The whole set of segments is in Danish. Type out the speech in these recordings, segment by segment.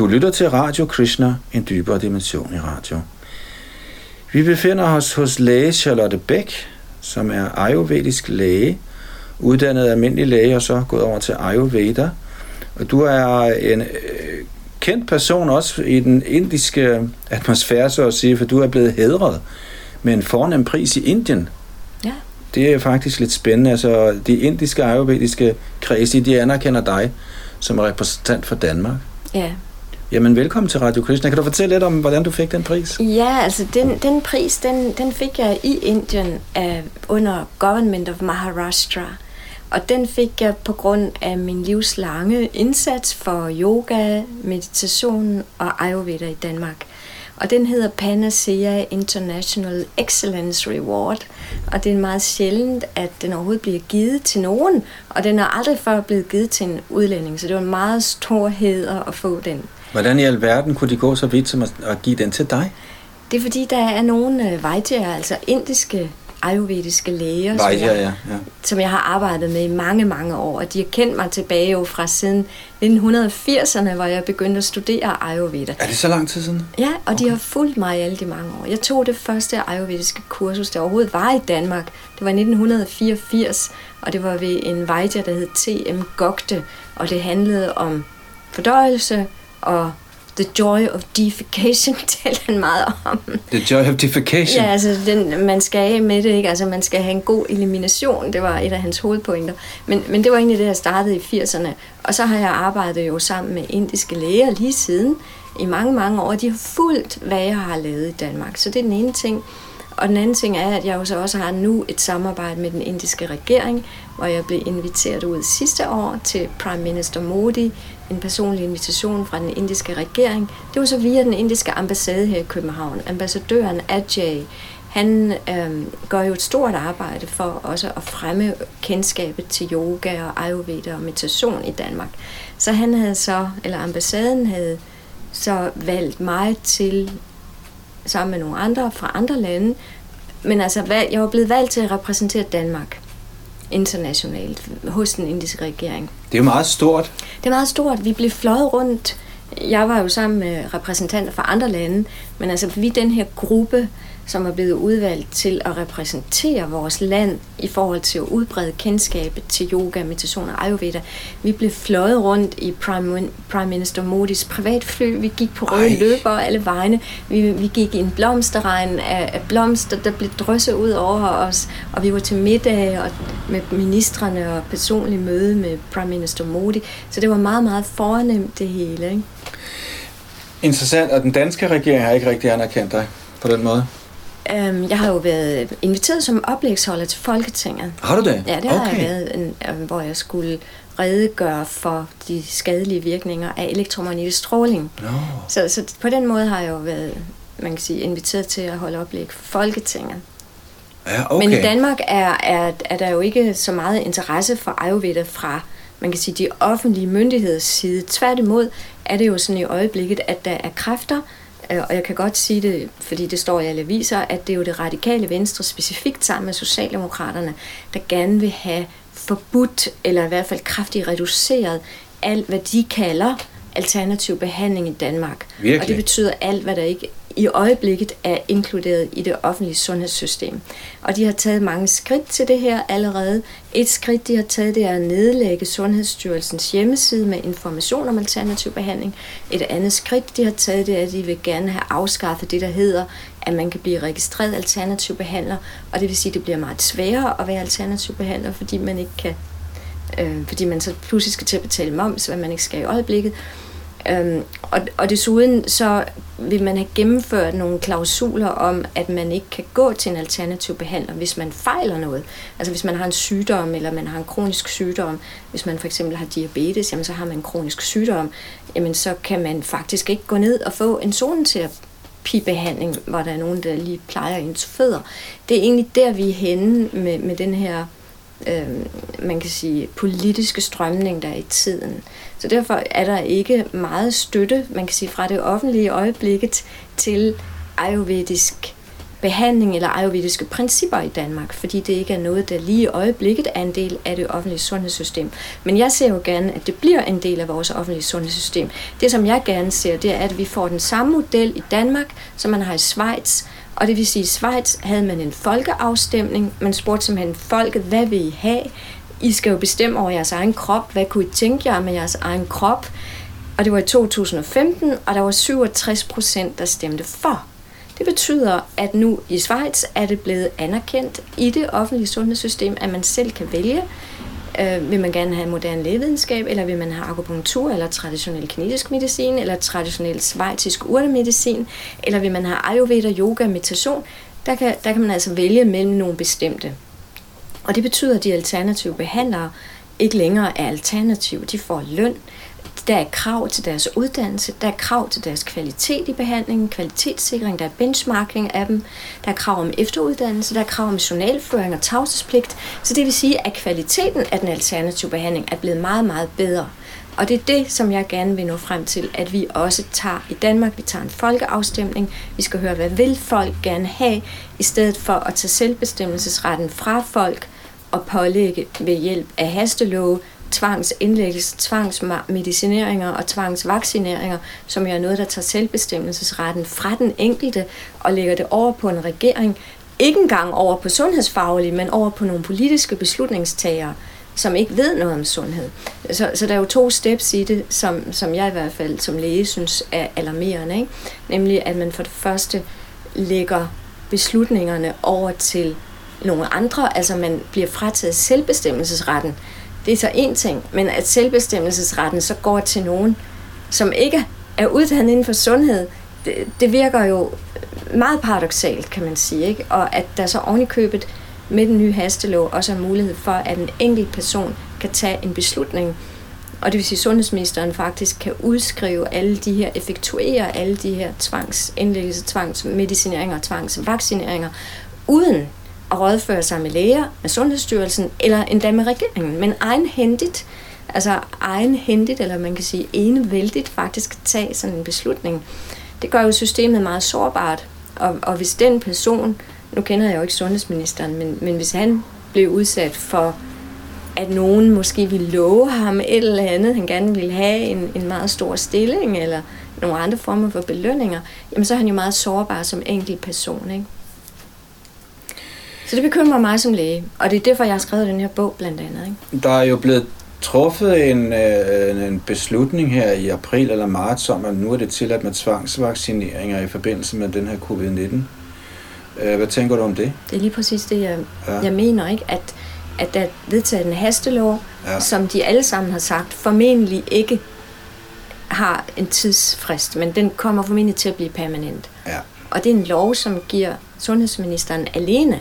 Du lytter til Radio Krishna, en dybere dimension i radio. Vi befinder os hos læge Charlotte Bæk, som er ayurvedisk læge, uddannet almindelig læge og så gået over til Ayurveda. Og du er en øh, kendt person også i den indiske atmosfære, så at sige, for du er blevet hedret med en fornem pris i Indien. Ja. Det er faktisk lidt spændende. Altså, de indiske ayurvediske kredse, de anerkender dig som repræsentant for Danmark. Ja. Jamen, velkommen til Radio Krishna. Kan du fortælle lidt om, hvordan du fik den pris? Ja, altså den, den pris, den, den fik jeg i Indien uh, under Government of Maharashtra. Og den fik jeg på grund af min livslange indsats for yoga, meditation og Ayurveda i Danmark. Og den hedder Panacea International Excellence Reward. Og det er meget sjældent, at den overhovedet bliver givet til nogen. Og den er aldrig før blevet givet til en udlænding. Så det var en meget stor heder at få den. Hvordan i alverden kunne de gå så vidt som at, at give den til dig? Det er fordi, der er nogle øh, Vaidyaer, altså indiske ayurvediske læger, som, Vaidya, jeg, ja, ja. som jeg har arbejdet med i mange, mange år. Og de har kendt mig tilbage jo fra siden 1980'erne, hvor jeg begyndte at studere ayurveda. Er det så lang tid siden? Ja, og okay. de har fulgt mig i alle de mange år. Jeg tog det første ayurvediske kursus, der overhovedet var i Danmark. Det var i 1984, og det var ved en Vaidya, der hed T.M. Gogte, og det handlede om fordøjelse og The Joy of Defecation taler han meget om. The Joy of Defecation? Ja, altså den, man skal af med det, ikke? Altså man skal have en god elimination, det var et af hans hovedpointer. Men, men det var egentlig det, jeg startede i 80'erne. Og så har jeg arbejdet jo sammen med indiske læger lige siden i mange, mange år. De har fulgt, hvad jeg har lavet i Danmark. Så det er den ene ting. Og den anden ting er, at jeg også, også har nu et samarbejde med den indiske regering, hvor jeg blev inviteret ud sidste år til Prime Minister Modi, en personlig invitation fra den indiske regering. Det var så via den indiske ambassade her i København. Ambassadøren Ajay, han øh, gør jo et stort arbejde for også at fremme kendskabet til yoga og ayurveda og meditation i Danmark. Så han havde så, eller ambassaden havde så valgt mig til sammen med nogle andre fra andre lande. Men altså, jeg var blevet valgt til at repræsentere Danmark internationalt hos den indiske regering. Det er jo meget stort. Det er meget stort. Vi blev fløjet rundt. Jeg var jo sammen med repræsentanter fra andre lande, men altså vi den her gruppe, som er blevet udvalgt til at repræsentere vores land i forhold til at udbrede kendskabet til yoga, meditation og ayurveda. Vi blev fløjet rundt i Prime, Prime Minister Modis privatfly. Vi gik på røde løber alle vegne. Vi, vi gik i en blomsterregn af, af blomster, der blev drysset ud over os. Og vi var til middag og med ministerne og personlig møde med Prime Minister Modi. Så det var meget, meget fornemt det hele. Ikke? Interessant, og den danske regering har ikke rigtig anerkendt dig på den måde. Øhm, jeg har jo været inviteret som oplægsholder til Folketinget. Har du det? Ja, det har okay. jeg været, en, øh, hvor jeg skulle redegøre for de skadelige virkninger af elektromagnetisk stråling. No. Så, så på den måde har jeg jo været man kan sige, inviteret til at holde oplæg for Folketinget. Ja, okay. Men i Danmark er, er, er der jo ikke så meget interesse for Ayurveda fra man kan sige, de offentlige myndigheders side. Tværtimod er det jo sådan i øjeblikket, at der er kræfter, og jeg kan godt sige det, fordi det står i alle aviser, at det er jo det radikale venstre, specifikt sammen med Socialdemokraterne, der gerne vil have forbudt, eller i hvert fald kraftigt reduceret, alt hvad de kalder alternativ behandling i Danmark. Virkelig? Og det betyder alt, hvad der ikke i øjeblikket er inkluderet i det offentlige sundhedssystem. Og de har taget mange skridt til det her allerede. Et skridt, de har taget, det er at nedlægge Sundhedsstyrelsens hjemmeside med information om alternativ behandling. Et andet skridt, de har taget, det er, at de vil gerne have afskaffet det, der hedder, at man kan blive registreret alternativ behandler. Og det vil sige, at det bliver meget sværere at være alternativ behandler, fordi man ikke kan øh, fordi man så pludselig skal til at betale moms, hvad man ikke skal i øjeblikket. Øhm, og, og desuden så vil man have gennemført nogle klausuler om, at man ikke kan gå til en alternativ behandler, hvis man fejler noget. Altså hvis man har en sygdom, eller man har en kronisk sygdom. Hvis man for eksempel har diabetes, jamen så har man en kronisk sygdom. Jamen så kan man faktisk ikke gå ned og få en zoneterapibehandling, hvor der er nogen, der lige plejer ens fødder. Det er egentlig der, vi er henne med, med den her øh, man kan sige, politiske strømning, der er i tiden. Så derfor er der ikke meget støtte, man kan sige, fra det offentlige øjeblikket til ayurvedisk behandling eller ayurvediske principper i Danmark, fordi det ikke er noget, der lige i øjeblikket er en del af det offentlige sundhedssystem. Men jeg ser jo gerne, at det bliver en del af vores offentlige sundhedssystem. Det, som jeg gerne ser, det er, at vi får den samme model i Danmark, som man har i Schweiz, og det vil sige, at i Schweiz havde man en folkeafstemning. Man spurgte simpelthen folket, hvad vil I have? I skal jo bestemme over jeres egen krop. Hvad kunne I tænke jer med jeres egen krop? Og det var i 2015, og der var 67 procent, der stemte for. Det betyder, at nu i Schweiz er det blevet anerkendt i det offentlige sundhedssystem, at man selv kan vælge, øh, vil man gerne have moderne lægevidenskab, eller vil man have akupunktur, eller traditionel kinesisk medicin, eller traditionel svejtisk urtemedicin, eller vil man have ayurveda, yoga, meditation. Der kan, der kan man altså vælge mellem nogle bestemte. Og det betyder, at de alternative behandlere ikke længere er alternative. De får løn, der er krav til deres uddannelse, der er krav til deres kvalitet i behandlingen, kvalitetssikring, der er benchmarking af dem, der er krav om efteruddannelse, der er krav om journalføring og tavshedspligt. Så det vil sige, at kvaliteten af den alternative behandling er blevet meget, meget bedre. Og det er det, som jeg gerne vil nå frem til, at vi også tager i Danmark. Vi tager en folkeafstemning. Vi skal høre, hvad vil folk gerne have, i stedet for at tage selvbestemmelsesretten fra folk at pålægge ved hjælp af hastelove tvangsindlæggelse, tvangsmedicineringer og tvangsvaccineringer, som jo er noget, der tager selvbestemmelsesretten fra den enkelte og lægger det over på en regering. Ikke engang over på sundhedsfaglige, men over på nogle politiske beslutningstagere, som ikke ved noget om sundhed. Så, så der er jo to steps i det, som, som jeg i hvert fald som læge synes er alarmerende. Ikke? Nemlig, at man for det første lægger beslutningerne over til nogle andre, altså man bliver frataget selvbestemmelsesretten det er så en ting, men at selvbestemmelsesretten så går til nogen, som ikke er uddannet inden for sundhed, det, det virker jo meget paradoxalt, kan man sige. Ikke? Og at der så ovenikøbet købet med den nye hastelov også er mulighed for, at en enkelt person kan tage en beslutning, og det vil sige, at sundhedsministeren faktisk kan udskrive alle de her, effektuere alle de her tvangsindlæggelser, tvangsmedicineringer og tvangsvaccineringer, uden at rådføre sig med læger, med Sundhedsstyrelsen eller endda med regeringen, men egenhændigt, altså egenhændigt, eller man kan sige enevældigt faktisk tage sådan en beslutning. Det gør jo systemet meget sårbart, og, og hvis den person, nu kender jeg jo ikke sundhedsministeren, men, men hvis han blev udsat for, at nogen måske ville love ham et eller andet, han gerne ville have en, en meget stor stilling, eller nogle andre former for belønninger, jamen så er han jo meget sårbar som enkelt person, ikke? Så det bekymrer mig som læge, og det er derfor, jeg har skrevet den her bog blandt andet. Ikke? Der er jo blevet truffet en, øh, en beslutning her i april eller marts om, at nu er det tilladt med tvangsvaccineringer i forbindelse med den her covid-19. Øh, hvad tænker du om det? Det er lige præcis det, jeg, ja. jeg mener, ikke? At, at der er vedtaget en hastelov, ja. som de alle sammen har sagt, formentlig ikke har en tidsfrist, men den kommer formentlig til at blive permanent. Ja. Og det er en lov, som giver sundhedsministeren alene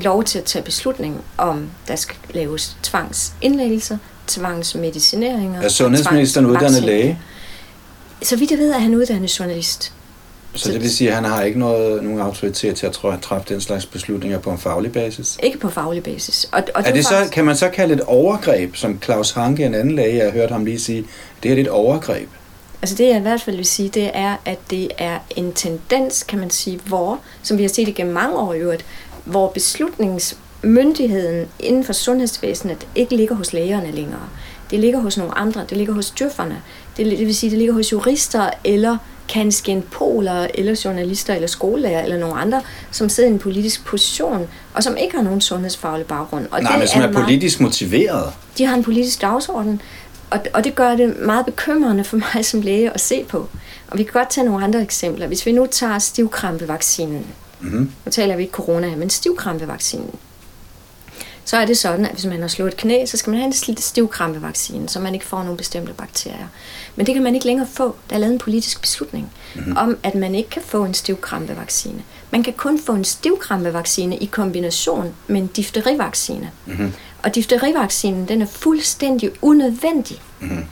lov til at tage beslutning om, der skal laves tvangsindlæggelser, tvangsmedicineringer. Er sundhedsministeren uddannet læge? Så vidt jeg ved, er han uddannet journalist. Så, det vil sige, at han har ikke noget, nogen autoritet til at træffe den slags beslutninger på en faglig basis? Ikke på faglig basis. Og, og er det, det så, faktisk... Kan man så kalde et overgreb, som Claus Hanke, en anden læge, jeg har hørt ham lige sige, det er et overgreb? Altså det jeg i hvert fald vil sige, det er, at det er en tendens, kan man sige, hvor, som vi har set igennem mange år i øvrigt, hvor beslutningsmyndigheden inden for sundhedsvæsenet ikke ligger hos lægerne længere. Det ligger hos nogle andre. Det ligger hos djøfferne. Det, det vil sige, det ligger hos jurister eller poler, eller journalister, eller skolelærer, eller nogle andre, som sidder i en politisk position, og som ikke har nogen sundhedsfaglig baggrund. Og Nej, det men som er, er meget, politisk motiveret. De har en politisk dagsorden, og, og det gør det meget bekymrende for mig som læge at se på. Og vi kan godt tage nogle andre eksempler. Hvis vi nu tager stivkrampevaccinen, Mm-hmm. Nu taler vi ikke corona men stivkrampevaccinen. Så er det sådan, at hvis man har slået et knæ, så skal man have en stivkrampevaccine, så man ikke får nogle bestemte bakterier. Men det kan man ikke længere få. Der er lavet en politisk beslutning mm-hmm. om, at man ikke kan få en stivkrampevaccine. Man kan kun få en stivkrampevaccine i kombination med en difterivaccine. Mm-hmm. Og difterivaccinen, den er fuldstændig unødvendig. Mm-hmm.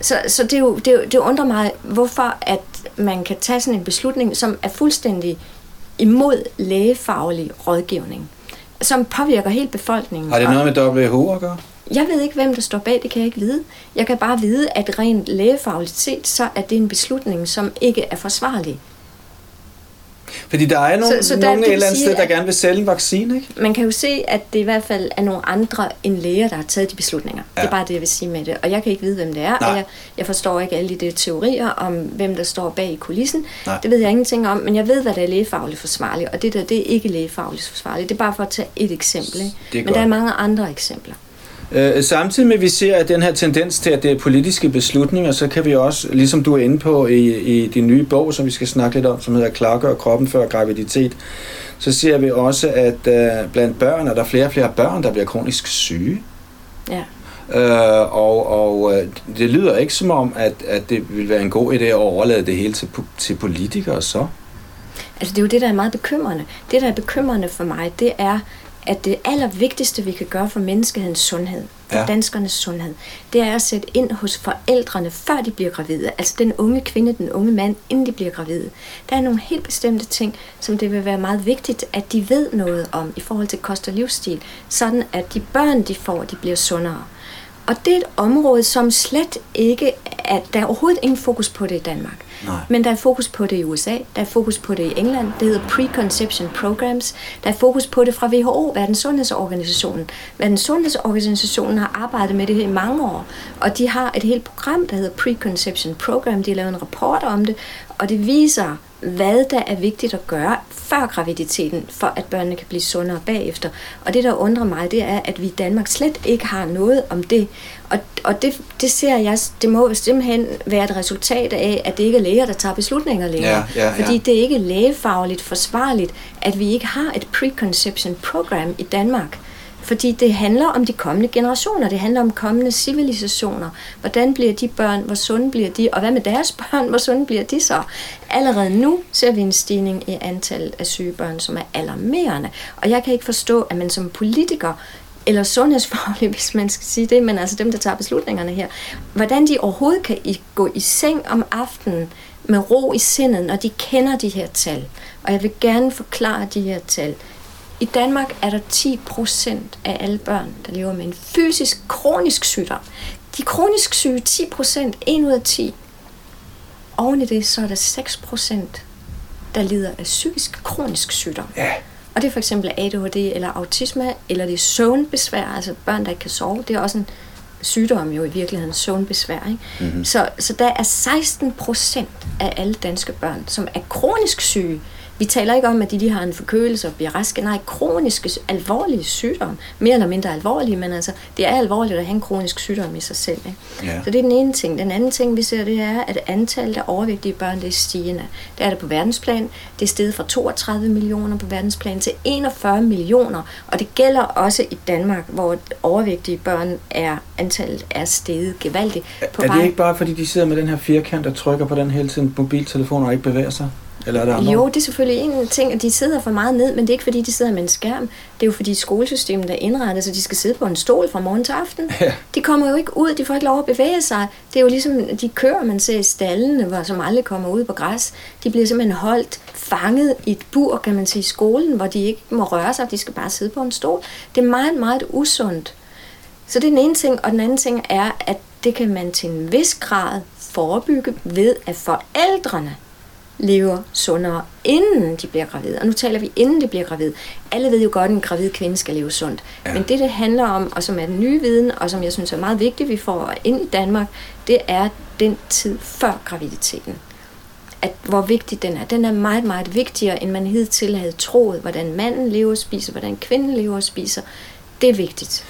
Så, så det, jo, det, det undrer mig, hvorfor at man kan tage sådan en beslutning, som er fuldstændig imod lægefaglig rådgivning, som påvirker hele befolkningen. Har det noget med WHO at gøre? Jeg ved ikke, hvem der står bag, det kan jeg ikke vide. Jeg kan bare vide, at rent lægefagligt set, så er det en beslutning, som ikke er forsvarlig. Fordi der er nogle, så, så der, nogen et eller andet sted, der gerne vil sælge en vaccine, ikke? Man kan jo se, at det i hvert fald er nogle andre end læger, der har taget de beslutninger. Ja. Det er bare det, jeg vil sige med det. Og jeg kan ikke vide, hvem det er, Nej. og jeg, jeg forstår ikke alle de teorier om, hvem der står bag i kulissen. Nej. Det ved jeg ingenting om, men jeg ved, hvad der er lægefagligt forsvarligt, og det der, det er ikke lægefagligt forsvarligt. Det er bare for at tage et eksempel, ikke? Men godt. der er mange andre eksempler. Øh, samtidig med, at vi ser at den her tendens til, at det er politiske beslutninger, så kan vi også, ligesom du er inde på i, i din nye bog, som vi skal snakke lidt om, som hedder Klargør kroppen før graviditet, så ser vi også, at uh, blandt børn er der flere og flere børn, der bliver kronisk syge. Ja. Uh, og og uh, det lyder ikke som om, at, at det vil være en god idé at overlade det hele til, til politikere så. Altså det er jo det, der er meget bekymrende. Det, der er bekymrende for mig, det er, at det allervigtigste, vi kan gøre for menneskehedens sundhed, for ja. danskernes sundhed, det er at sætte ind hos forældrene, før de bliver gravide. Altså den unge kvinde, den unge mand, inden de bliver gravide. Der er nogle helt bestemte ting, som det vil være meget vigtigt, at de ved noget om i forhold til kost og livsstil, sådan at de børn, de får, de bliver sundere. Og det er et område, som slet ikke, at der er overhovedet ingen fokus på det i Danmark. Nej. Men der er fokus på det i USA, der er fokus på det i England, det hedder Preconception Programs, der er fokus på det fra WHO, Verdens Sundhedsorganisationen. Verdens Sundhedsorganisationen har arbejdet med det her i mange år, og de har et helt program, der hedder Preconception Program, de har lavet en rapport om det, og det viser, hvad der er vigtigt at gøre før graviditeten, for at børnene kan blive sundere bagefter. Og det, der undrer mig, det er, at vi i Danmark slet ikke har noget om det. Og, og det, det ser jeg, det må simpelthen være et resultat af, at det ikke er læger, der tager beslutninger længere. Ja, ja, ja. Fordi det er ikke lægefagligt forsvarligt, at vi ikke har et preconception program i Danmark. Fordi det handler om de kommende generationer, det handler om kommende civilisationer. Hvordan bliver de børn, hvor sunde bliver de, og hvad med deres børn, hvor sunde bliver de så? Allerede nu ser vi en stigning i antallet af syge børn, som er alarmerende. Og jeg kan ikke forstå, at man som politiker eller sundhedsfaglig, hvis man skal sige det, men altså dem, der tager beslutningerne her, hvordan de overhovedet kan gå i seng om aftenen med ro i sindet, når de kender de her tal. Og jeg vil gerne forklare de her tal. I Danmark er der 10 procent af alle børn, der lever med en fysisk, kronisk sygdom. De kronisk syge 10 procent, 1 ud af 10. Oven i det, så er der 6 procent, der lider af psykisk kronisk sygdom. Ja. Og det er for eksempel ADHD eller autisme, eller det er søvnbesvær, altså børn, der ikke kan sove. Det er også en sygdom jo i virkeligheden, søvnbesvær. Ikke? Mm-hmm. Så, så der er 16 procent af alle danske børn, som er kronisk syge vi taler ikke om, at de lige har en forkølelse og bliver raske. Nej, kroniske, alvorlige sygdom. Mere eller mindre alvorlige, men altså, det er alvorligt at have en kronisk sygdom i sig selv. Ikke? Ja. Så det er den ene ting. Den anden ting, vi ser, det er, at antallet af overvægtige børn, det er stigende. Det er det på verdensplan. Det er steget fra 32 millioner på verdensplan til 41 millioner. Og det gælder også i Danmark, hvor overvægtige børn er, antallet er steget gevaldigt. På er det vej. ikke bare, fordi de sidder med den her firkant og trykker på den hele tiden mobiltelefon og ikke bevæger sig? Eller er der andre? Jo, det er selvfølgelig en ting, at de sidder for meget ned, men det er ikke fordi, de sidder med en skærm. Det er jo fordi skolesystemet er indrettet, så de skal sidde på en stol fra morgen til aften. Ja. De kommer jo ikke ud, de får ikke lov at bevæge sig. Det er jo ligesom de kører, man ser i stallene, hvor, som aldrig kommer ud på græs. De bliver simpelthen holdt fanget i et bur, kan man sige, i skolen, hvor de ikke må røre sig, de skal bare sidde på en stol. Det er meget, meget usundt. Så det er den ene ting, og den anden ting er, at det kan man til en vis grad forebygge ved, at forældrene lever sundere, inden de bliver gravide. Og nu taler vi, inden de bliver gravide. Alle ved jo godt, at en gravid kvinde skal leve sundt. Ja. Men det, det handler om, og som er den nye viden, og som jeg synes er meget vigtigt, vi får ind i Danmark, det er den tid før graviditeten. At hvor vigtig den er. Den er meget, meget vigtigere, end man hidtil havde troet. Hvordan manden lever og spiser, hvordan kvinden lever og spiser. Det er vigtigt.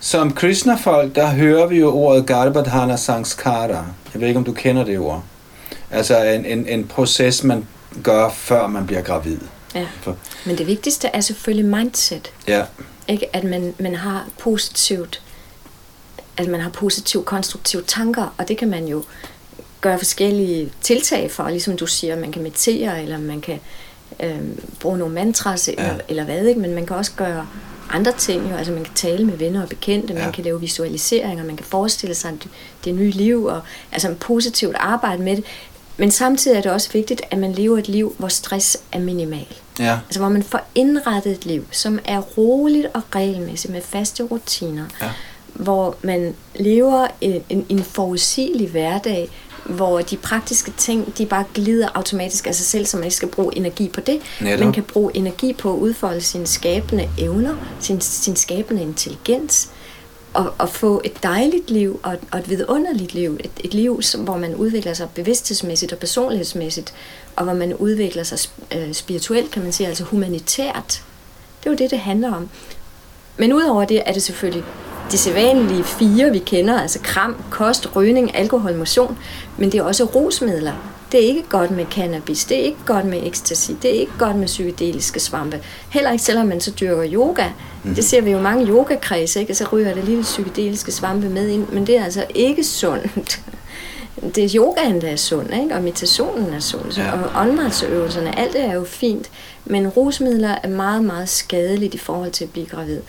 Som Krishna-folk, der hører vi jo ordet Garbhadhana Sanskara. Jeg ved ikke, om du kender det ord. Altså en, en, en proces, man gør, før man bliver gravid. Ja. For. Men det vigtigste er selvfølgelig mindset. Ja. Ikke? At man, man har positivt, at man har positive, konstruktive tanker, og det kan man jo gøre forskellige tiltag for, ligesom du siger, man kan meditere, eller man kan øh, bruge nogle mantras, eller, ja. eller hvad, ikke? men man kan også gøre andre ting, jo. altså man kan tale med venner og bekendte, ja. man kan lave visualiseringer, man kan forestille sig det, det nye liv, og altså en positivt arbejde med det. Men samtidig er det også vigtigt, at man lever et liv, hvor stress er minimal. Ja. Altså hvor man får indrettet et liv, som er roligt og regelmæssigt med faste rutiner. Ja. Hvor man lever en, en, en forudsigelig hverdag hvor de praktiske ting, de bare glider automatisk af sig selv, så man ikke skal bruge energi på det. Netop. Man kan bruge energi på at udfolde sine skabende evner, sin, sin skabende intelligens, at, at få et dejligt liv og, og et vidunderligt liv. Et, et liv, som, hvor man udvikler sig bevidsthedsmæssigt og personlighedsmæssigt, og hvor man udvikler sig øh, spirituelt, kan man sige, altså humanitært. Det er jo det, det handler om. Men udover det er det selvfølgelig de sædvanlige fire, vi kender, altså kram, kost, rygning, alkohol, motion, men det er også rusmidler. Det er ikke godt med cannabis, det er ikke godt med ecstasy, det er ikke godt med psykedeliske svampe. Heller ikke selvom man så dyrker yoga. Mm. Det ser vi jo mange yogakredse, ikke? Og så ryger det lille psykedeliske svampe med ind, men det er altså ikke sundt. Det er yogaen, der er sund, ikke? og meditationen er sund, ja. og åndedrætsøvelserne, alt det er jo fint, men rusmidler er meget, meget skadeligt i forhold til at blive gravid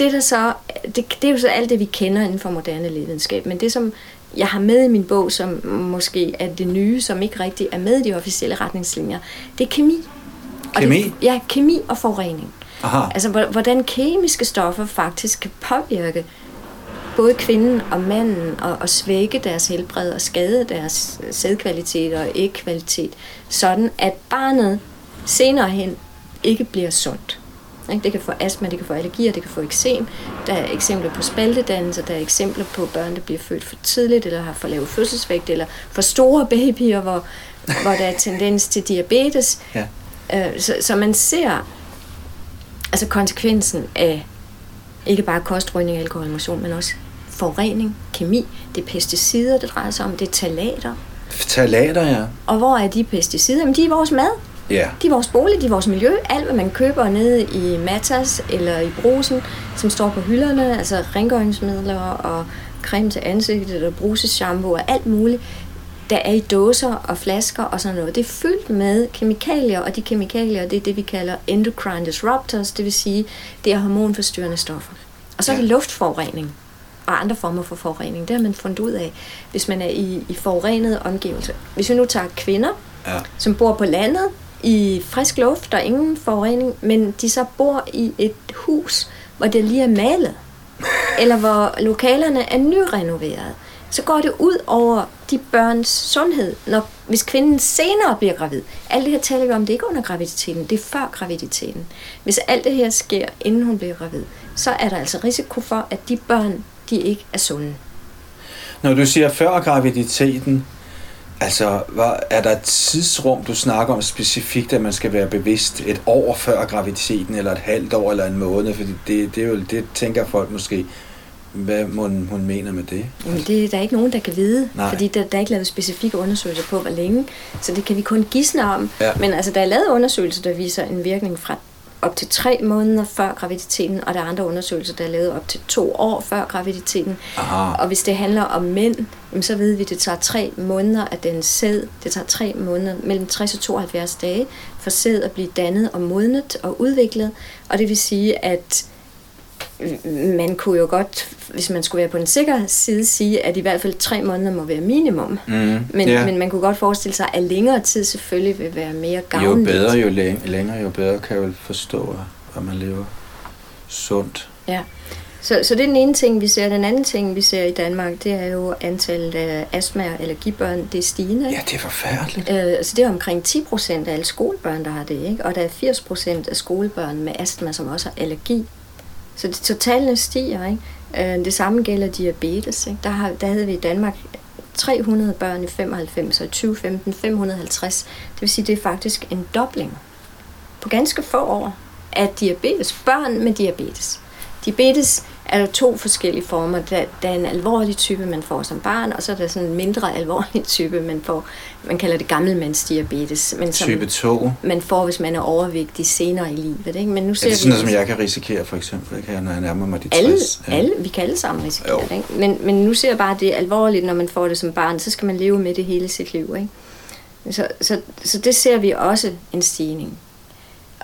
det, der så, det, det er jo så alt det, vi kender inden for moderne lægevidenskab, men det, som jeg har med i min bog, som måske er det nye, som ikke rigtig er med i de officielle retningslinjer, det er kemi. Kemi? Og det, ja, kemi og forurening. Aha. Altså, hvordan kemiske stoffer faktisk kan påvirke både kvinden og manden og, og svække deres helbred og skade deres sædkvalitet og ægkvalitet, sådan at barnet senere hen ikke bliver sundt. Det kan få astma, det kan få allergier, det kan få eksem. Der er eksempler på spaltedannelser, der er eksempler på børn, der bliver født for tidligt, eller har for lav fødselsvægt, eller for store babyer, hvor, hvor der er tendens til diabetes. Ja. Øh, så, så man ser altså konsekvensen af ikke bare kostrygning, alkohol og motion, men også forurening, kemi, det er pesticider, det drejer sig om, det er talater. Talater, ja. Og hvor er de pesticider? Jamen, de er i vores mad. Ja. De er vores bolig, de er vores miljø. Alt, hvad man køber nede i Matas eller i brusen, som står på hylderne, altså rengøringsmidler og creme til ansigtet og bruseshampoo og alt muligt, der er i dåser og flasker og sådan noget. Det er fyldt med kemikalier, og de kemikalier, det er det, vi kalder endocrine disruptors, det vil sige, det er hormonforstyrrende stoffer. Og så er det luftforurening og andre former for forurening. Det har man fundet ud af, hvis man er i, i forurenede omgivelser. Hvis vi nu tager kvinder, ja. som bor på landet, i frisk luft, der er ingen forurening, men de så bor i et hus, hvor det lige er malet, eller hvor lokalerne er nyrenoveret, så går det ud over de børns sundhed, når, hvis kvinden senere bliver gravid. Alt det her taler vi om, det er ikke under graviditeten, det er før graviditeten. Hvis alt det her sker, inden hun bliver gravid, så er der altså risiko for, at de børn, de ikke er sunde. Når du siger før graviditeten, Altså, hvad, er der et tidsrum, du snakker om specifikt, at man skal være bevidst et år før graviditeten, eller et halvt år, eller en måned? Fordi det, det er jo, det tænker folk måske, hvad hun, hun mener med det? Jamen, det er der ikke nogen, der kan vide, Nej. fordi der, der er ikke lavet specifikke undersøgelser på, hvor længe. Så det kan vi kun gisne om. Ja. Men altså, der er lavet undersøgelser, der viser en virkning fra op til tre måneder før graviditeten, og der er andre undersøgelser, der er lavet op til to år før graviditeten. Aha. Og hvis det handler om mænd, så ved vi, at det tager tre måneder af den sæd, det tager tre måneder, mellem 60 og 72 dage, for sæd at blive dannet og modnet og udviklet. Og det vil sige, at man kunne jo godt, hvis man skulle være på den sikre side, sige, at i hvert fald tre måneder må være minimum. Mm, Men, ja. men man kunne godt forestille sig, at længere tid selvfølgelig vil være mere Jo gavnligt. bedre, jo læng- længere, jo bedre kan jeg vel forstå, at man lever sundt. Ja. Så, så det er den ene ting, vi ser. Den anden ting, vi ser i Danmark, det er jo antallet af astma- og allergibørn, det er stigende. Ja, det er forfærdeligt. Øh, altså det er omkring 10 procent af alle skolebørn, der har det, ikke? og der er 80 procent af skolebørn med astma, som også har allergi. Så det, totale stiger. Ikke? Øh, det samme gælder diabetes. Ikke? Der, har, der havde vi i Danmark 300 børn i 95 og i 2015 550. Det vil sige, det er faktisk en dobling på ganske få år af diabetes. Børn med diabetes. Diabetes er der to forskellige former. Der, der er en alvorlig type, man får som barn, og så er der sådan en mindre alvorlig type, man får. Man kalder det gammelmandsdiabetes. Men som Type 2. man får, hvis man er overvægtig senere i livet. Ikke? Men nu Er ser det sådan noget, som jeg kan risikere, for eksempel, ikke? når jeg nærmer mig de 60? alle, Ja. alle, vi kan alle sammen risikere Jo. det. Ikke? Men, men nu ser jeg bare, at det er alvorligt, når man får det som barn. Så skal man leve med det hele sit liv. Ikke? Så, så, så det ser vi også en stigning.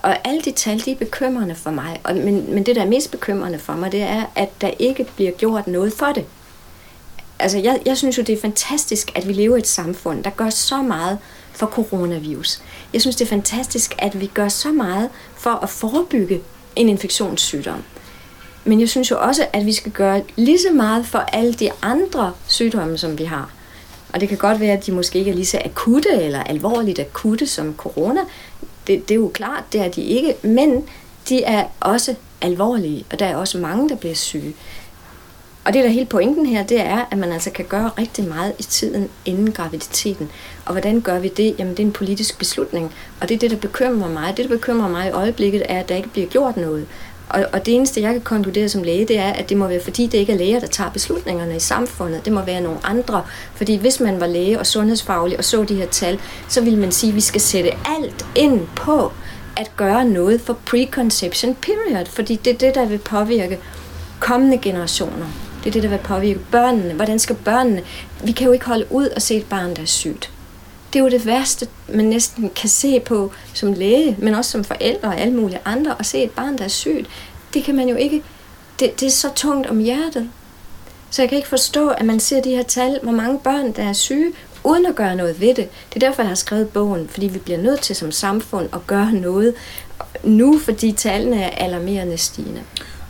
Og alle de tal, de er bekymrende for mig. Og, men, men det, der er mest bekymrende for mig, det er, at der ikke bliver gjort noget for det. Altså, jeg, jeg synes jo, det er fantastisk, at vi lever i et samfund, der gør så meget for coronavirus. Jeg synes, det er fantastisk, at vi gør så meget for at forebygge en infektionssygdom. Men jeg synes jo også, at vi skal gøre lige så meget for alle de andre sygdomme, som vi har. Og det kan godt være, at de måske ikke er lige så akutte eller alvorligt akutte som corona. Det, det er jo klart, det er de ikke. Men de er også alvorlige, og der er også mange, der bliver syge. Og det, der er hele pointen her, det er, at man altså kan gøre rigtig meget i tiden inden graviditeten. Og hvordan gør vi det? Jamen, det er en politisk beslutning. Og det er det, der bekymrer mig. Det, der bekymrer mig i øjeblikket, er, at der ikke bliver gjort noget. Og, og det eneste, jeg kan konkludere som læge, det er, at det må være, fordi det ikke er læger, der tager beslutningerne i samfundet. Det må være nogle andre. Fordi hvis man var læge og sundhedsfaglig og så de her tal, så ville man sige, at vi skal sætte alt ind på at gøre noget for preconception period. Fordi det er det, der vil påvirke kommende generationer. Det er det, der vil påvirke børnene. Hvordan skal børnene... Vi kan jo ikke holde ud og se et barn, der er sygt. Det er jo det værste, man næsten kan se på som læge, men også som forældre og alle mulige andre, at se et barn, der er sygt. Det kan man jo ikke... Det, det er så tungt om hjertet. Så jeg kan ikke forstå, at man ser de her tal, hvor mange børn, der er syge, uden at gøre noget ved det. Det er derfor, jeg har skrevet bogen, fordi vi bliver nødt til som samfund at gøre noget nu, fordi tallene er alarmerende stigende.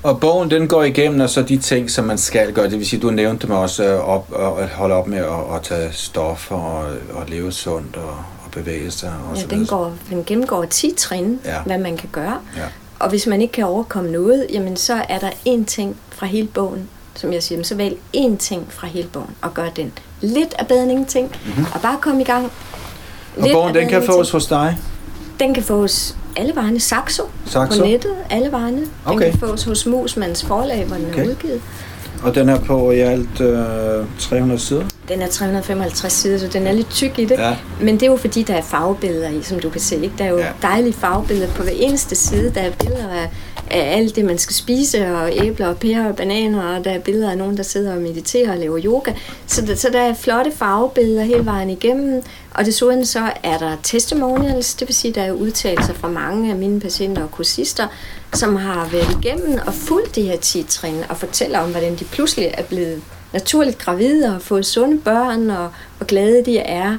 Og bogen, den går igennem, og så de ting, som man skal gøre. Det vil sige, du nævnte dem også øh, op, at holde op med at, at tage stoffer og, og leve sundt og, og bevæge sig. Og ja, så den, går, den gennemgår 10 trin, Ja. hvad man kan gøre. Ja. Og hvis man ikke kan overkomme noget, jamen så er der én ting fra hele bogen, som jeg siger, så vælg én ting fra hele bogen og gør den. Lidt af bedre end ingenting, mm-hmm. og bare kom i gang. Mhm. Og bogen, den kan fås hos dig. Den kan fås alle vegne. Saxo, Saxo? på nettet, alle vegne. Den Okay. kan fås hos Musmands forlag, hvor den Okay. er udgivet. Og den er på i alt øh, 300 sider. Den er 355 sider, så den er lidt tyk i det. Ja. Men det er jo fordi, der er farvebilleder i, som du kan se. Ikke? Der er jo ja. dejlige farvebilleder på hver eneste side. Der er billeder af, af alt det, man skal spise, og æbler og pærer og bananer, og der er billeder af nogen, der sidder og mediterer og laver yoga. Så der, så der er flotte farvebilleder hele vejen igennem. Og desuden så er der testimonials, det vil sige, der er udtalelser fra mange af mine patienter og kursister, som har været igennem og fulgt de her 10 trin og fortæller om, hvordan de pludselig er blevet naturligt gravide og har fået sunde børn, og hvor glade de er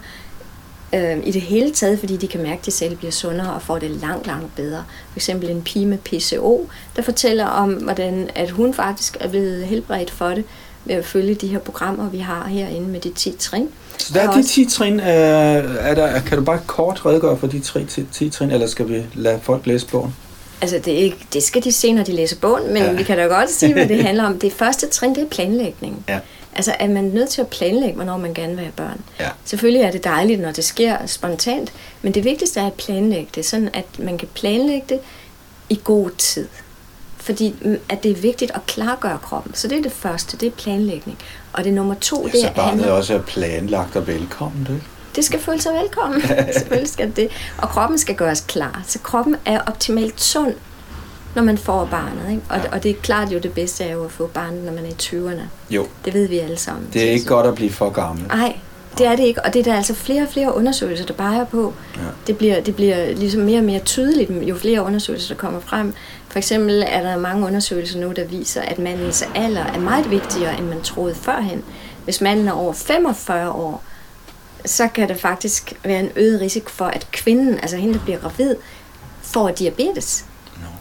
øh, i det hele taget, fordi de kan mærke, at de selv bliver sundere og får det langt, langt bedre. For eksempel en pige med PCO, der fortæller om, hvordan at hun faktisk er blevet helbredt for det ved at følge de her programmer, vi har herinde med de 10 trin. Så der er de også- 10 trin. Øh, er der, kan du bare kort redegøre for de 3 10 10 trin, eller skal vi lade folk læse bogen? Altså, det, ikke, det skal de se, når de læser bogen, men ja. vi kan da godt sige, hvad det handler om. Det første trin, det er planlægning. Ja. Altså, er man nødt til at planlægge, hvornår man gerne vil have børn. Ja. Selvfølgelig er det dejligt, når det sker spontant, men det vigtigste er at planlægge det, sådan at man kan planlægge det i god tid. Fordi mm, at det er vigtigt at klargøre kroppen. Så det er det første, det er planlægning. Og det nummer to, det så er barnet handler- også er planlagt og velkommen, det. det skal føle sig velkommen. Selvfølgelig skal det. Og kroppen skal gøres klar. Så kroppen er optimalt sund, når man får barnet. Ikke? Og, Ja. og det er klart jo, det bedste er jo at få barnet, når man er i 20'erne. Jo, Det ved vi alle sammen. det er ikke godt at blive for gammel. Nej, det er det ikke. Og det er der altså flere og flere undersøgelser, der peger på. Ja. Det, bliver, det bliver ligesom mere og mere tydeligt, jo flere undersøgelser, der kommer frem. For eksempel er der mange undersøgelser nu, der viser, at mandens alder er meget vigtigere, end man troede førhen. Hvis manden er over 45 år, så kan der faktisk være en øget risiko for, at kvinden, altså hende, der bliver gravid, får diabetes.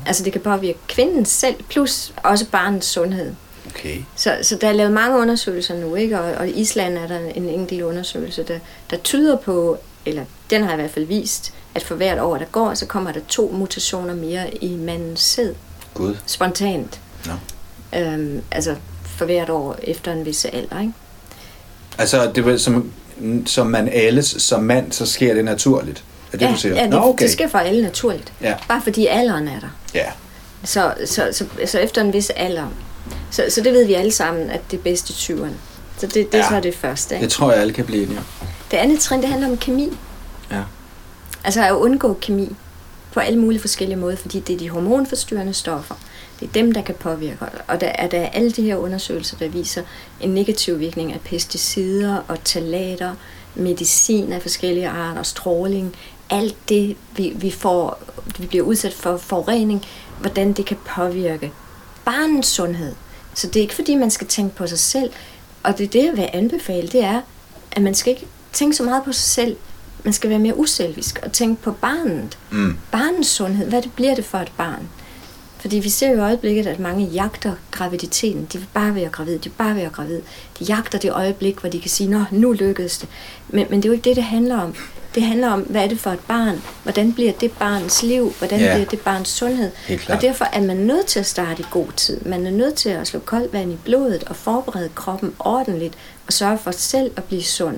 Altså det kan påvirke kvinden selv, plus også barnets sundhed. okay. Så, så der er lavet mange undersøgelser nu, ikke? Og, og i Island er der en enkelt undersøgelse, der, der tyder på, eller den har i hvert fald vist, at for hvert år, der går, så kommer der to mutationer mere i mandens sæd, Gud. spontant. Nå. Øhm, altså for hvert år efter en vis alder, ikke? Altså, det var som, som man alles som mand, så sker det naturligt. Er det, ja, du siger? ja det, Nå, okay. det sker for alle naturligt. Ja. Bare fordi alderen er der. Ja, Så, så, så, så efter en vis alder. Så, så det ved vi alle sammen, at det er bedst i 20'erne. Så det, det er Ja. så det første. Ikke? det tror jeg, alle kan blive enige om. Det andet trin, det handler om kemi. Ja. Altså at undgå kemi på alle mulige forskellige måder, fordi det er de hormonforstyrrende stoffer. Det er dem, der kan påvirke. Og der er der alle de her undersøgelser, der viser en negativ virkning af pesticider og talater, medicin af forskellige arter, stråling. Alt det, vi, vi, får, vi bliver udsat for forurening, hvordan det kan påvirke barnets sundhed. Så det er ikke fordi, man skal tænke på sig selv. Og det er det, jeg vil anbefale, det er, at man skal ikke tænke så meget på sig selv. Man skal være mere uselvisk og tænke på barnet. Mm. Barnets sundhed, hvad det bliver det for et barn? Fordi vi ser jo i øjeblikket, at mange jagter graviditeten. De vil bare være gravid, de vil bare være gravid. De jagter det øjeblik, hvor de kan sige, nå, nu lykkedes det. Men, men det er jo ikke det, det handler om. Det handler om, hvad er det for et barn? Hvordan bliver det barns liv? Hvordan Ja. bliver det barns sundhed? Og derfor er man nødt til at starte i god tid. Man er nødt til at slå koldt vand i blodet og forberede kroppen ordentligt og sørge for selv at blive sund,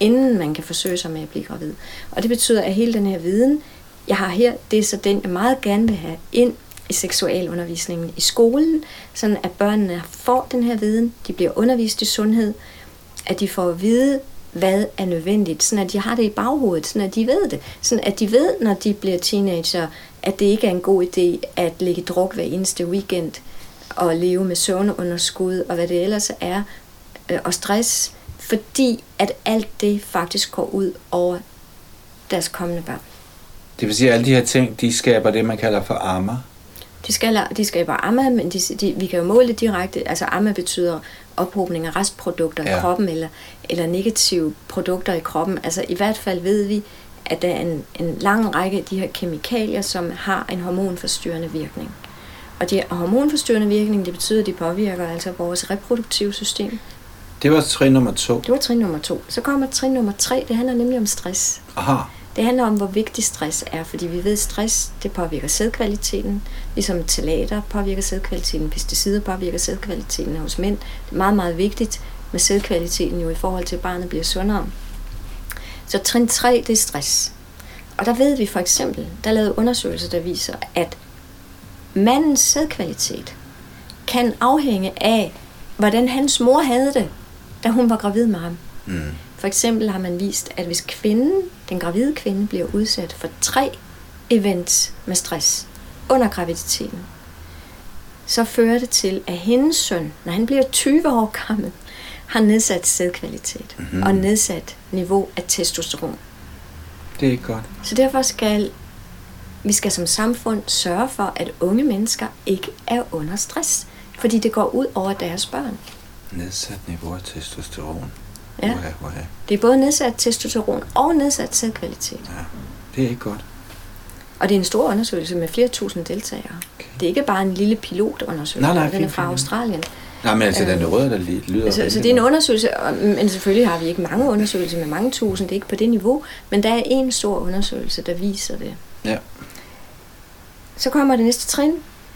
inden man kan forsøge sig med at blive gravid. Og det betyder, at hele den her viden, jeg har her, det er så den, jeg meget gerne vil have ind i seksualundervisningen i skolen, sådan at børnene får den her viden, de bliver undervist i sundhed, at de får at vide, hvad er nødvendigt, sådan at de har det i baghovedet, sådan at de ved det, sådan at de ved, når de bliver teenager, at det ikke er en god idé at lægge druk hver eneste weekend og leve med søvnunderskud og hvad det ellers er, øh, og stress, fordi at alt det faktisk går ud over deres kommende børn. Det vil sige, at alle de her ting, de skaber det, man kalder for armer. De, skal, de skaber AMA, men de, de, vi kan jo måle det direkte. Altså AMA betyder ophobning af restprodukter. Ja. i kroppen, eller, eller negative produkter i kroppen. Altså i hvert fald ved vi, at der er en, en lang række af de her kemikalier, som har en hormonforstyrrende virkning. Og de her hormonforstyrrende virkning, det betyder, at de påvirker altså vores reproduktive system. Det var trin nummer to. Det var trin nummer to. Så kommer trin nummer tre, det handler nemlig om stress. Aha. Det handler om, hvor vigtig stress er, fordi vi ved, at stress det påvirker sædkvaliteten, ligesom talater påvirker sædkvaliteten, pesticider påvirker sædkvaliteten hos mænd. Det er meget, meget vigtigt med sædkvaliteten jo i forhold til, at barnet bliver sundere. Så trin 3, det er stress. Og der ved vi for eksempel, der er lavet undersøgelser, der viser, at mandens sædkvalitet kan afhænge af, hvordan hans mor havde det, da hun var gravid med ham. Mm. For eksempel har man vist, at hvis kvinden, den gravide kvinde, bliver udsat for tre events med stress under graviditeten, så fører det til, at hendes søn, når han bliver 20 år gammel, har nedsat sædkvalitet Mhm. mm-hmm. og nedsat niveau af testosteron. Det er ikke godt. Så derfor skal vi skal som samfund sørge for, at unge mennesker ikke er under stress, fordi det går ud over deres børn. Nedsat niveau af testosteron. Ja. Uha, uha. Det er både nedsat testosteron og nedsat sædkvalitet. Ja. Det er ikke godt. Og det er en stor undersøgelse med flere tusind deltagere. Okay. Det er ikke bare en lille pilotundersøgelse, Nej, nej, den er fint, fra fint. Nej, men altså, Øh, den røde, der lyder Så, så rigtig det er en undersøgelse, og- men selvfølgelig har vi ikke mange undersøgelser med mange tusind, det er ikke på det niveau, men der er en stor undersøgelse, der viser det. Ja. Så kommer det næste trin,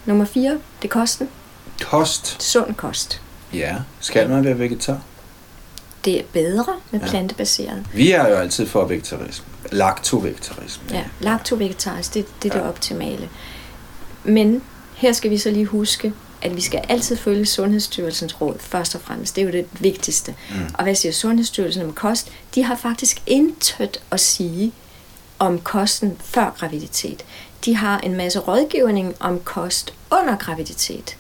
nummer 4, det er kosten. Kost. Sund kost. Ja. Skal man være vegetar? Det er bedre med Ja. ja. plantebaseret. Vi er jo altid for vegetarisme. Laktovegetarisme. Ja, laktovegetarisk, det, det er Ja. det optimale. Men her skal vi så lige huske, at vi skal altid følge Sundhedsstyrelsens råd, først og fremmest. Det er jo det vigtigste. Mm. Og hvad siger Sundhedsstyrelsen om kost? De har faktisk intet at sige om kosten før graviditet. De har en masse rådgivning om kost under graviditet.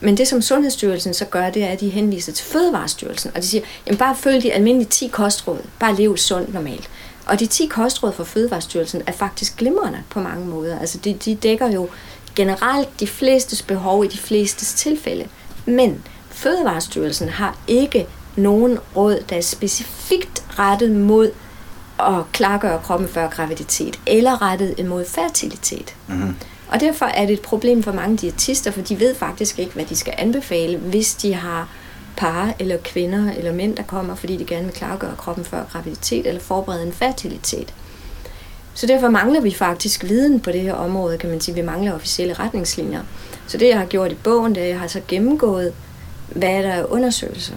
Men det, som Sundhedsstyrelsen så gør, det er, at de henviser til Fødevarestyrelsen, og de siger, jamen bare følg de almindelige 10 kostråd, bare lev sundt normalt. Og de 10 kostråd fra Fødevarestyrelsen er faktisk glimrende på mange måder. Altså de, de dækker jo generelt de flestes behov i de flestes tilfælde. Men Fødevarestyrelsen har ikke nogen råd, der er specifikt rettet mod at klargøre kroppen før graviditet, eller rettet imod fertilitet. Mm-hmm. Og derfor er det et problem for mange diætister, for de ved faktisk ikke, hvad de skal anbefale, hvis de har par eller kvinder eller mænd, der kommer, fordi de gerne vil klargøre kroppen før graviditet eller forberede en fertilitet. Så derfor mangler vi faktisk viden på det her område, kan man sige. Vi mangler officielle retningslinjer. Så det, jeg har gjort i bogen, det er, at jeg har så gennemgået, hvad der er undersøgelser.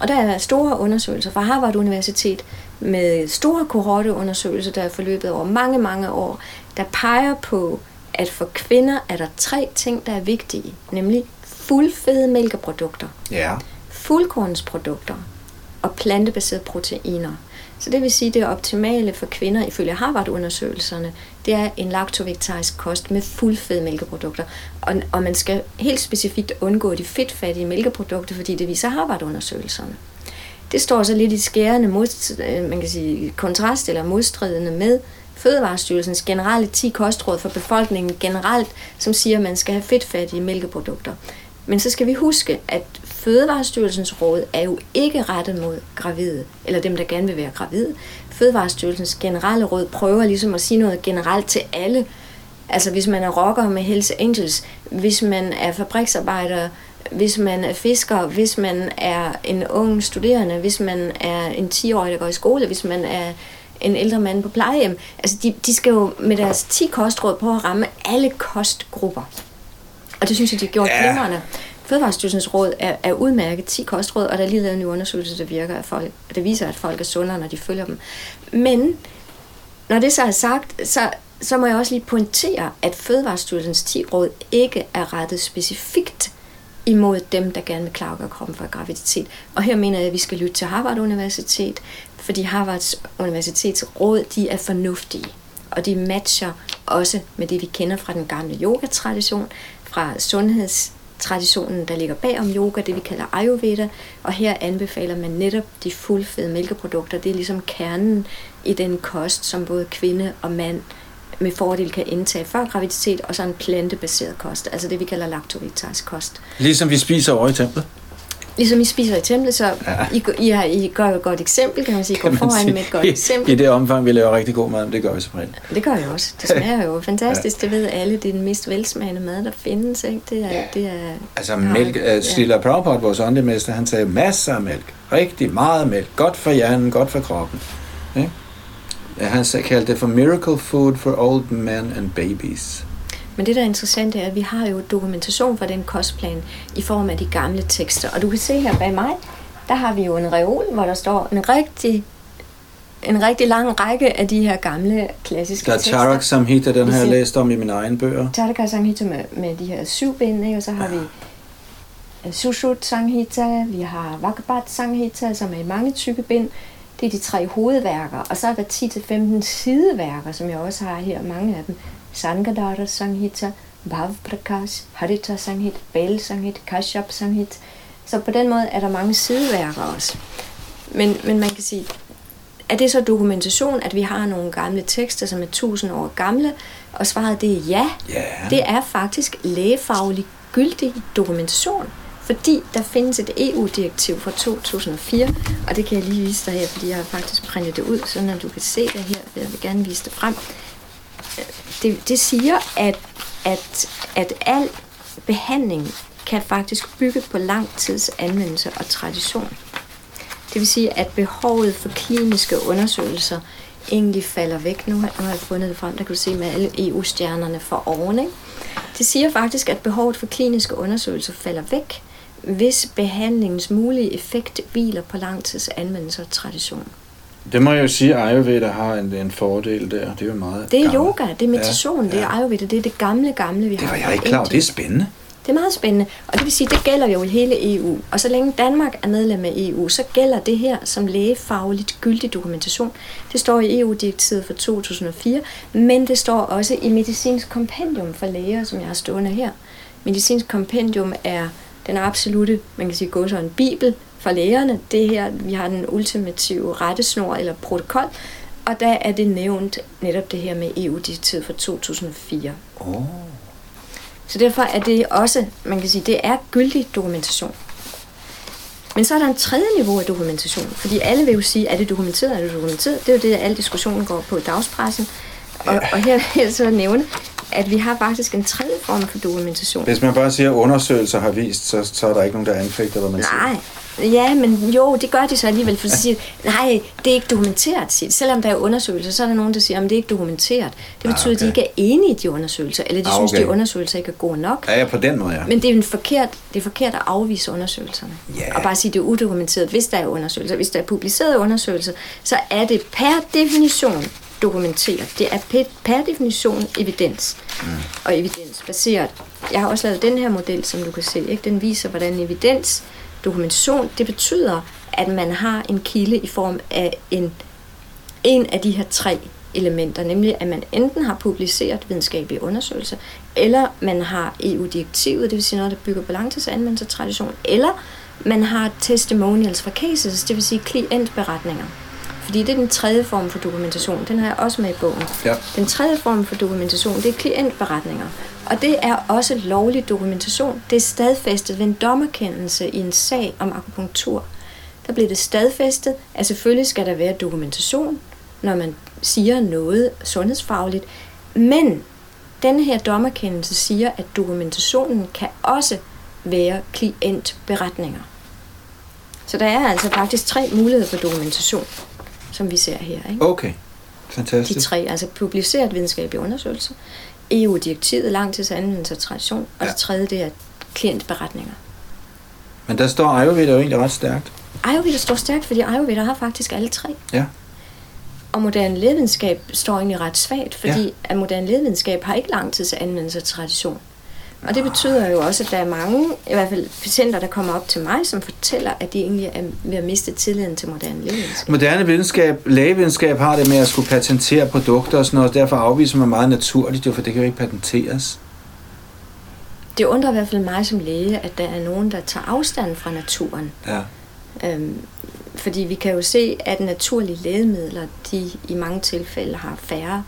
Og der er store undersøgelser fra Harvard Universitet med store kohorteundersøgelser, der er forløbet over mange, mange år, der peger på, at for kvinder er der tre ting, der er vigtige, nemlig fuldfede mælkeprodukter, Ja. fuldkornsprodukter og plantebaserede proteiner. Så det vil sige, at det optimale for kvinder, ifølge Harvard-undersøgelserne, det er en laktovegetarisk kost med fuldfede mælkeprodukter. Og, og man skal helt specifikt undgå de fedtfattige mælkeprodukter, fordi det viser Harvard-undersøgelserne. Det står så lidt i skærende mod, øh, man kan sige, kontrast eller modstridende med Fødevarestyrelsens generelle 10 kostråd for befolkningen generelt, som siger, at man skal have fedtfattige mælkeprodukter. Men så skal vi huske, at Fødevarestyrelsens råd er jo ikke rettet mod gravide, eller dem, der gerne vil være gravide. Fødevarestyrelsens generelle råd prøver ligesom at sige noget generelt til alle Altså hvis man er rocker med Hells Angels, hvis man er fabriksarbejder, hvis man er fisker, hvis man er en ung studerende, hvis man er en 10-årig, der går i skole, hvis man er en ældre mand på plejehjem. Altså de, de skal jo med deres 10 kostråd på at ramme alle kostgrupper. Og det synes jeg, de har gjort ja. glimrende. Fødevarestyrelsens råd er, er udmærket 10 kostråd, og der er lige lavet en ny undersøgelse, der virker, at folk, der viser, at folk er sundere, når de følger dem. Men når det så er sagt, så, så må jeg også lige pointere, at Fødevarestyrelsens 10 råd ikke er rettet specifikt imod dem, der gerne vil klargøre kroppen for graviditet. Og her mener jeg, at vi skal lytte til Harvard Universitet, fordi Harvards Universitets råd, de er fornuftige. Og de matcher også med det, vi kender fra den gamle yogatradition, fra sundheds traditionen, der ligger bag om yoga, det vi kalder Ayurveda. Og her anbefaler man netop de fuldfede mælkeprodukter. Det er ligesom kernen i den kost, som både kvinde og mand med fordel kan indtage før graviditet, og så en plantebaseret kost, altså det vi kalder laktovegetarisk kost. Ligesom vi spiser over i templet? Ligesom I spiser i templet, så ja. I, I, har, I gør et godt eksempel, kan man sige. Gå foran sige. med et godt eksempel. I det omfang, vi laver rigtig god mad, det gør vi som regel. Det gør jeg også. Det smager jo fantastisk. Ja. Det ved alle. Det er den mest velsmagende mad, der findes. Ikke? Det er, ja. det er, altså mælk, ja. Stilla Prabhupada, vores åndemester, han sagde masser af mælk. Rigtig meget mælk. Godt for hjernen, godt for kroppen. Ikke? Han kaldte det for miracle food for old men and babies. Men det, der er interessant, er, at vi har jo dokumentation for den kostplan i form af de gamle tekster. Og du kan se her bag mig, der har vi jo en reol, hvor der står en rigtig en rigtig lang række af de her gamle klassiske tekster. Der er Charak Samhita, den har jeg læst om i mine egne bøger. Charak Samhita med, med de her syv bind, ikke? og så har ja. vi uh, Sushut Samhita, vi har Vakabat Samhita, som er i mange tykke bind. Det er de tre hovedværker, og så er der 10-15 sideværker, som jeg også har her, mange af dem. Sangadara Sanghita, Bhav Prakash, Harita Sanghit, Bel Sanghit, Kashyap Sanghit. Så på den måde er der mange sideværker også. Men, men man kan sige, er det så dokumentation, at vi har nogle gamle tekster, som er tusind år gamle? Og svaret det er ja. Yeah. Det er faktisk lægefaglig gyldig dokumentation. Fordi der findes et EU-direktiv fra 2004, og det kan jeg lige vise dig her, fordi jeg har faktisk printet det ud, så du kan se det her. Jeg vil gerne vise det frem det, det siger, at, at, at al behandling kan faktisk bygge på lang tids anvendelse og tradition. Det vil sige, at behovet for kliniske undersøgelser egentlig falder væk. Nu har, nu har jeg fundet det frem, der kan du se med alle EU-stjernerne for oven. Ikke? Det siger faktisk, at behovet for kliniske undersøgelser falder væk, hvis behandlingens mulige effekt hviler på lang tids anvendelse og tradition. Det må jeg jo sige, at Ayurveda har en, en fordel der. Det er jo meget Det er gammel. yoga, det er meditation, ja, ja. det er Ayurveda, det er det gamle, gamle, vi det har. Det var jeg ikke klar det er spændende. Det er meget spændende, og det vil sige, det gælder jo i hele EU. Og så længe Danmark er medlem af EU, så gælder det her som lægefagligt gyldig dokumentation. Det står i EU-direktivet fra 2004, men det står også i Medicinsk Kompendium for læger, som jeg har stående her. Medicinsk Kompendium er den absolute, man kan sige, gå så en bibel for lægerne. Det her, vi har den ultimative rettesnor eller protokol, og der er det nævnt netop det her med EU-direktivet fra 2004. Oh. Så derfor er det også, man kan sige, det er gyldig dokumentation. Men så er der en tredje niveau af dokumentation, fordi alle vil jo sige, er det dokumenteret, er det dokumenteret? Det er jo det, al diskussionen går på i dagspressen. Og, og her vil jeg så nævne, at vi har faktisk en tredje form for dokumentation. Hvis man bare siger, at undersøgelser har vist, så, så er der ikke nogen, der anfægter, hvad man Nej, siger. Ja, men jo, det gør de så alligevel, for de siger, nej, det er ikke dokumenteret. Siger. Selvom der er undersøgelser, så er der nogen, der siger, at det er ikke dokumenteret. Det ah, betyder, ah, okay. at de ikke er enige i de undersøgelser, eller de ah, okay. synes, de undersøgelser ikke er gode nok. Ja, ja, på den måde, ja. Men det er, en forkert, det er forkert at afvise undersøgelserne. Yeah. Og bare sige, at det er udokumenteret, hvis der er undersøgelser. Hvis der er publicerede undersøgelser, så er det per definition dokumenteret. Det er per definition evidens. Mm. Og evidensbaseret. Jeg har også lavet den her model, som du kan se. Ikke? Den viser, hvordan evidens Dokumentation, det betyder, at man har en kilde i form af en, en af de her tre elementer, nemlig at man enten har publiceret videnskabelige undersøgelser, eller man har EU-direktivet, det vil sige noget, der bygger på langtidsanvendelse tradition, eller man har testimonials fra cases, det vil sige klientberetninger. Fordi det er den tredje form for dokumentation. Den har jeg også med i bogen. Ja. Den tredje form for dokumentation, det er klientberetninger. Og det er også lovlig dokumentation. Det er stadfæstet ved en dommerkendelse i en sag om akupunktur. Der bliver det stadfæstet, at selvfølgelig skal der være dokumentation, når man siger noget sundhedsfagligt. Men denne her dommerkendelse siger, at dokumentationen kan også være klientberetninger. Så der er altså faktisk tre muligheder for dokumentation, som vi ser her. Ikke? Okay, fantastisk. De tre, altså publiceret videnskabelig undersøgelse, EU-direktivet, langtidsanvendelse og tradition, og Ja. det tredje, det er klientberetninger. Men der står Ayurveda jo egentlig ret stærkt. Ayurveda står stærkt, fordi Ayurveda har faktisk alle tre. Ja. Og moderne lægevidenskab står egentlig ret svagt, fordi Ja. at moderne lægevidenskab har ikke langtidsanvendelse og tradition. Og det betyder jo også, at der er mange, i hvert fald patienter, der kommer op til mig, som fortæller, at de egentlig er ved at miste tilliden til moderne lægevidenskab. Moderne videnskab, lægevidenskab har det med at skulle patentere produkter og sådan noget, og derfor afviser man meget naturligt, jo, for det kan jo ikke patenteres. Det undrer i hvert fald mig som læge, at der er nogen, der tager afstand fra naturen. Ja. Øhm, fordi vi kan jo se, at naturlige lægemidler, de i mange tilfælde har færre,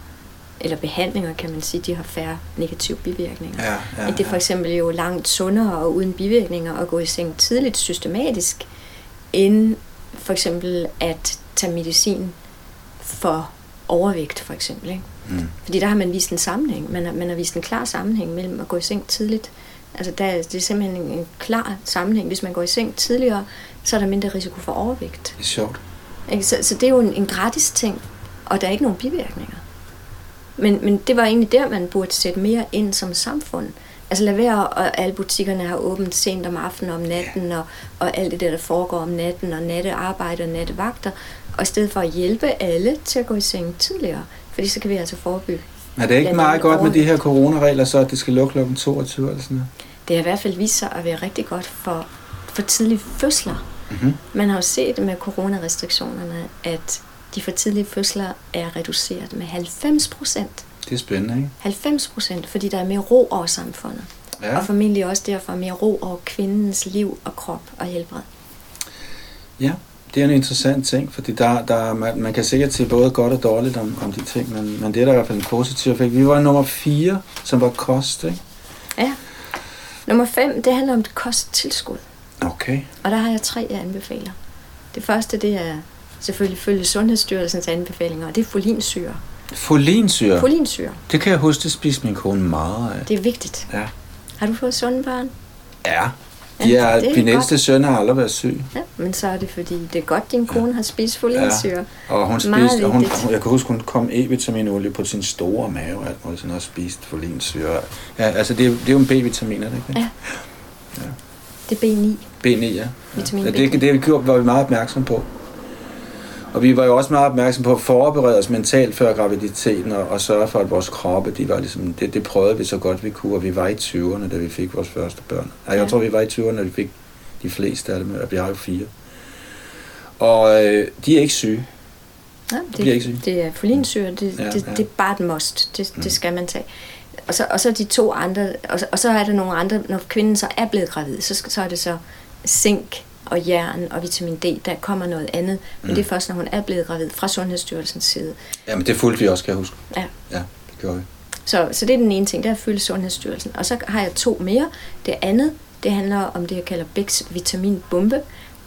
eller behandlinger kan man sige, de har færre negative bivirkninger. Ja, ja, At det er for eksempel jo langt sundere og uden bivirkninger at gå i seng tidligt systematisk, end for eksempel at tage medicin for overvægt for eksempel. Ikke? Mm. Fordi der har man vist en sammenhæng. Man har, man har vist en klar sammenhæng mellem at gå i seng tidligt. Altså der, er- det er simpelthen en, en klar sammenhæng. Hvis man går i seng tidligere, så er der mindre risiko for overvægt. Det er sjovt. Ikke? Så, så det er jo en, en gratis ting, og der er ikke nogen bivirkninger. Men, men det var egentlig der, man burde sætte mere ind som samfund. Altså lad være, og alle butikkerne har åbent sent om aftenen og om natten, og, og alt det der, der foregår om natten, og nattearbejde og nattevagter. Og i stedet for at hjælpe alle til at gå i seng tidligere, fordi så kan vi altså forebygge. Er det ikke meget godt med de her coronaregler, så at det skal lukke klokken 22 eller sådan noget? Det har i hvert fald vist sig at være rigtig godt for, for tidlige fødsler. Mhm. Man har jo set med coronarestriktionerne, at de for tidlige fødsler er reduceret med 90 procent. Det er spændende, ikke? 90 procent, fordi der er mere ro over samfundet. Ja. Og formentlig også derfor mere ro over kvindens liv og krop og helbred. Ja, det er en interessant ting, fordi der, der, man, man kan sikkert se både godt og dårligt om, om de ting, men, men det er der i hvert fald en positiv effekt. Vi var nummer 4, som var kost, ikke? Ja. Nummer 5, det handler om det kosttilskud. Okay. Og der har jeg tre, jeg anbefaler. Det første, det er selvfølgelig følge Sundhedsstyrelsens anbefalinger, og det er folinsyre. Folinsyre. Folinsyre, Det kan jeg huske, det spiste min kone meget af. det er vigtigt. Ja. Har du fået sunde børn? Ja. Ja, De er, det min ældste søn har aldrig været syg. Ja, men så er det fordi, det er godt, din kone har spist folinsyre. Og hun spiste, og hun, vigtigt. jeg kan huske, hun kom E-vitaminolie på sin store mave, alt muligt, sådan også spiste folinsyre. Ja, altså det er, det er jo en B-vitamin, er det ikke? Ja. Det er B9. B9, ja. Vitamin ja B9. det, det, det gjorde, var vi meget opmærksom på. Og vi var jo også meget opmærksom på at forberede os mentalt før graviditeten, og, og sørge for, at vores kroppe, de var ligesom, det, det prøvede vi så godt vi kunne, og vi var i 20'erne, da vi fik vores første børn. Ej, jeg Ja. tror, vi var i 20'erne, da vi fik de fleste af dem, og vi har jo fire. Og øh, de er ikke syge. Ja, ikke syg. det, det er folinsyre, det, Ja, ja, det, ja. det er bare et must. Det, Mm. det skal man tage. Og så, og så de to andre, og så, og så er der nogle andre, når kvinden så er blevet gravid, så, så er det så zink og jern og vitamin D, der kommer noget andet. Men Mm. det er først, når hun er blevet gravid fra Sundhedsstyrelsens side. Jamen, det fulgte vi også, kan jeg huske. Ja. Ja, det gjorde vi. Så, så det er den ene ting, det er følge Sundhedsstyrelsen. Og så har jeg to mere. Det andet, det handler om det, jeg kalder Bix vitaminbombe.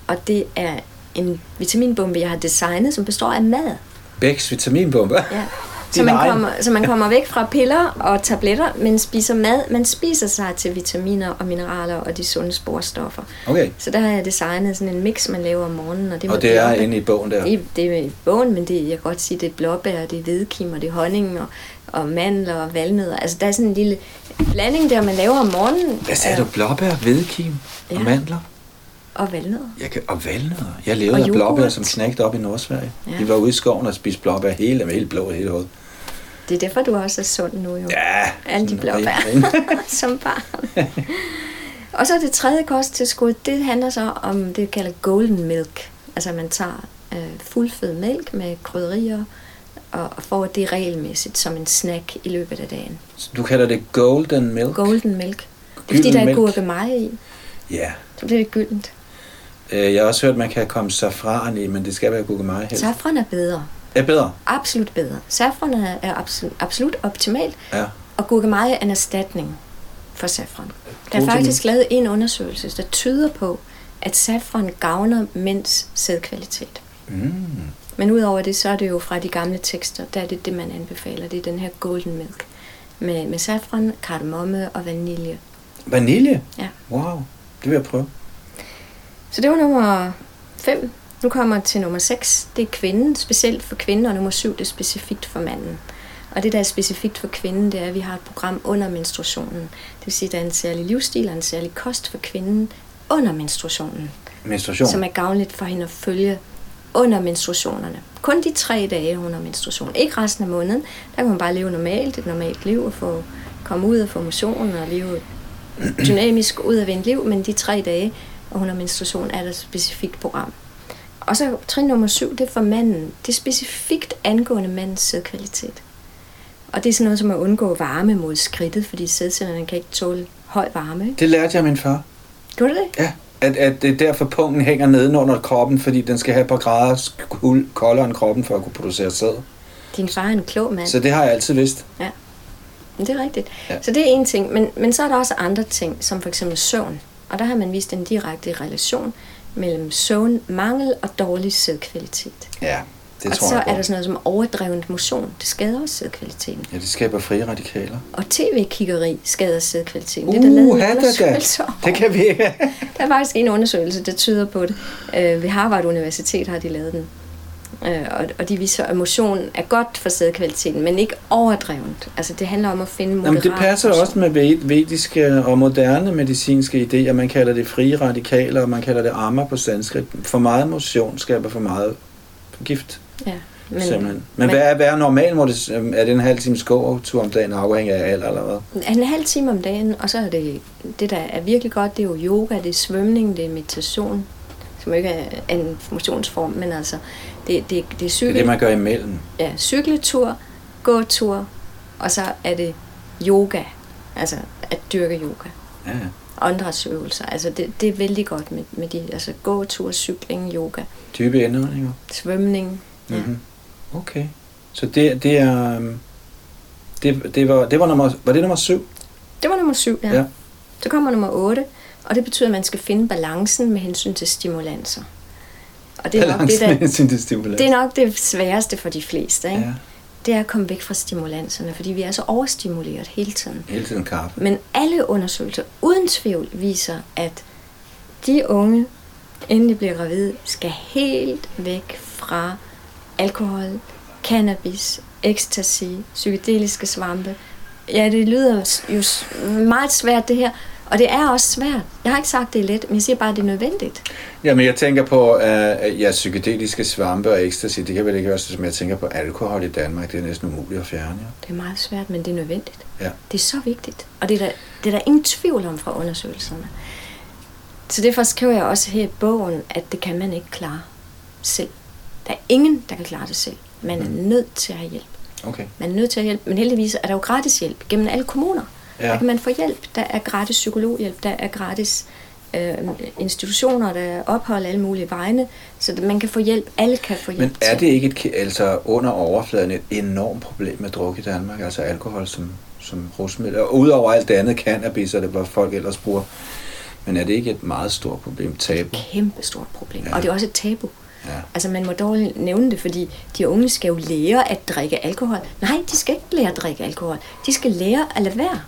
Og det er en vitaminbombe, jeg har designet, som består af mad. Becks vitaminbombe. Ja. Så man, egen. kommer, så man kommer væk fra piller og tabletter, men spiser mad. Man spiser sig til vitaminer og mineraler og de sunde sporstoffer. Okay. Så der har jeg designet sådan en mix, man laver om morgenen. Og det, Og det er blåbær. inde i bogen der. Det, det er i bogen, men det, jeg kan godt sige, det er blåbær, det er hvedekim, og det er honning, og, og mandler og valnødder. Altså, der er sådan en lille blanding der, man laver om morgenen. Hvad sagde du? Blåbær, hvedekim og Ja. mandler? Og valnødder. Jeg kan, og valnødder. Jeg levede Og af blåbær som knægt op i Nordsverige. Ja. Vi var ude i skoven og spiste blåbær hele med helt blå hele hovedet. Det er derfor, du også er sund nu jo. Ja. Alle de blåbær. som barn. og så det tredje kosttilskud, det handler så om det, jeg kalder golden milk. Altså man tager øh, fuldfed mælk med krydderier, og, og får det regelmæssigt som en snack i løbet af dagen. Du kalder det golden milk? Golden milk. Det er fordi, der er gurkemeje i. Ja. Så bliver det gyldent. Øh, Jeg har også hørt, at man kan komme safran i, men det skal være gurkemeje helst. Safran er bedre. Er bedre? Absolut bedre. Safran er, absolut, absolut optimalt, Ja. og gurkemeje er en erstatning for safran. Der er faktisk lavet en undersøgelse, der tyder på, at safran gavner mænds sædkvalitet. Mm. Men udover det, så er det jo fra de gamle tekster, der er det det, man anbefaler. Det er den her golden milk. med, med safran, kardemomme og vanilje. Vanilje? Ja. Wow, det vil jeg prøve. Så det var nummer 5. Nu kommer jeg til nummer 6. Det er kvinden, specielt for kvinden, og nummer 7 det er specifikt for manden. Og det, der er specifikt for kvinden, det er, at vi har et program under menstruationen. Det vil sige, at der er en særlig livsstil og en særlig kost for kvinden under menstruationen. Menstruation? Som er gavnligt for hende at følge under menstruationerne. Kun de tre dage under menstruation. Ikke resten af måneden. Der kan man bare leve normalt, et normalt liv, og få, komme ud og få motion og leve et dynamisk udadvendt liv, men de tre dage under menstruation er der et specifikt program. Og så trin nummer syv, det er for manden. Det er specifikt angående mandens sædkvalitet. Og det er sådan noget som at undgå varme mod skridtet, fordi sædcellerne kan ikke tåle høj varme. Ikke? Det lærte jeg min far. Gjorde du det? Ja, at, at det er derfor pungen hænger nede under kroppen, fordi den skal have et par grader kul- koldere end kroppen for at kunne producere sæd. Din far er en klog mand. Så det har jeg altid vidst. Ja, men det er rigtigt. Ja. Så det er en ting, men, men så er der også andre ting, som for eksempel søvn. Og der har man vist en direkte relation mellem søvn, mangel og dårlig sædkvalitet. Ja, det og tror så jeg er der sådan noget som overdrevet motion. Det skader også sædkvaliteten. Ja, det skaber frie radikaler. Og tv-kiggeri skader sædkvaliteten. Uh, det er der lavet en da da. undersøgelse om. Det kan vi ikke. Der er faktisk en undersøgelse, der tyder på det. Øh, ved Harvard Universitet har de lavet den. Øh, og, og de viser, at motion er godt for sædkvaliteten, men ikke overdrevet. Altså det handler om at finde moderat Jamen, det passer motion. også med ved- vediske og moderne medicinske idéer. Man kalder det frie radikaler, og man kalder det armer på sanskrit. For meget motion skaber for meget gift, Ja, men, simpelthen. Men, men hvad er, hvad er normalt? Må det, er det en halv time gåtur om dagen, afhængig af alder eller hvad? En halv time om dagen, og så er det, det der er virkelig godt, det er jo yoga, det er svømning, det er meditation, som ikke er en motionsform, men altså, det, det, det er Det er cykel, det, man gør imellem. ja, cykletur, gåtur, og så er det yoga, altså at dyrke yoga. Ja, Åndedrætsøvelser, altså det, det er vældig godt med, med de, altså gåtur, cykling, yoga, dybe indåndinger. svømning. Ja. Mm-hmm. Okay. Så det, det er... øhm, Det, det, var, det var, nummer, var det nummer syv? Det var nummer syv, ja. Ja. ja. Så kommer nummer 8, og det betyder, at man skal finde balancen med hensyn til stimulanser. Og det er, nok det, der, det er nok det sværeste for de fleste, ikke? Ja, det er at komme væk fra stimulanserne, fordi vi er så overstimuleret hele tiden. hele tiden kaffe. Men alle undersøgelser uden tvivl viser, at de unge, inden de bliver gravide, skal helt væk fra alkohol, cannabis, ecstasy, psykedeliske svampe. Ja, det lyder jo meget svært det her, og det er også svært. Jeg har ikke sagt, det er let, men jeg siger bare, at det er nødvendigt. Jamen, jeg tænker på, at ja, psykedeliske svampe og ecstasy, det kan vel ikke være som jeg tænker på alkohol i Danmark. Det er næsten umuligt at fjerne. Jo. Det er meget svært, men det er nødvendigt. Ja. Det er så vigtigt, og det er der, det er der ingen tvivl om fra undersøgelserne. Så derfor skriver jeg også her i bogen, at det kan man ikke klare selv. Der er ingen, der kan klare det selv. Man er nødt til at have hjælp. Okay. Man er nødt til at have hjælp, men heldigvis er der jo gratis hjælp gennem alle kommuner. Ja. Der kan man få hjælp. Der er gratis psykologhjælp, der er gratis øh, institutioner, der er ophold alle mulige vegne, så det- man kan få hjælp. Alle kan få hjælp Men er det ikke et, altså under overfladen et enormt problem med druk i Danmark? Altså alkohol som, som rusmiddel? Og udover alt det andet, cannabis og det, hvad folk ellers bruger. Men er det ikke et meget stort problem? Tabu? kæmpe stort problem. Ja. Og det er også et tabu. Ja. Altså man må dårligt nævne det, fordi de unge skal jo lære at drikke alkohol. Nej, de skal ikke lære at drikke alkohol. De skal lære at lade være.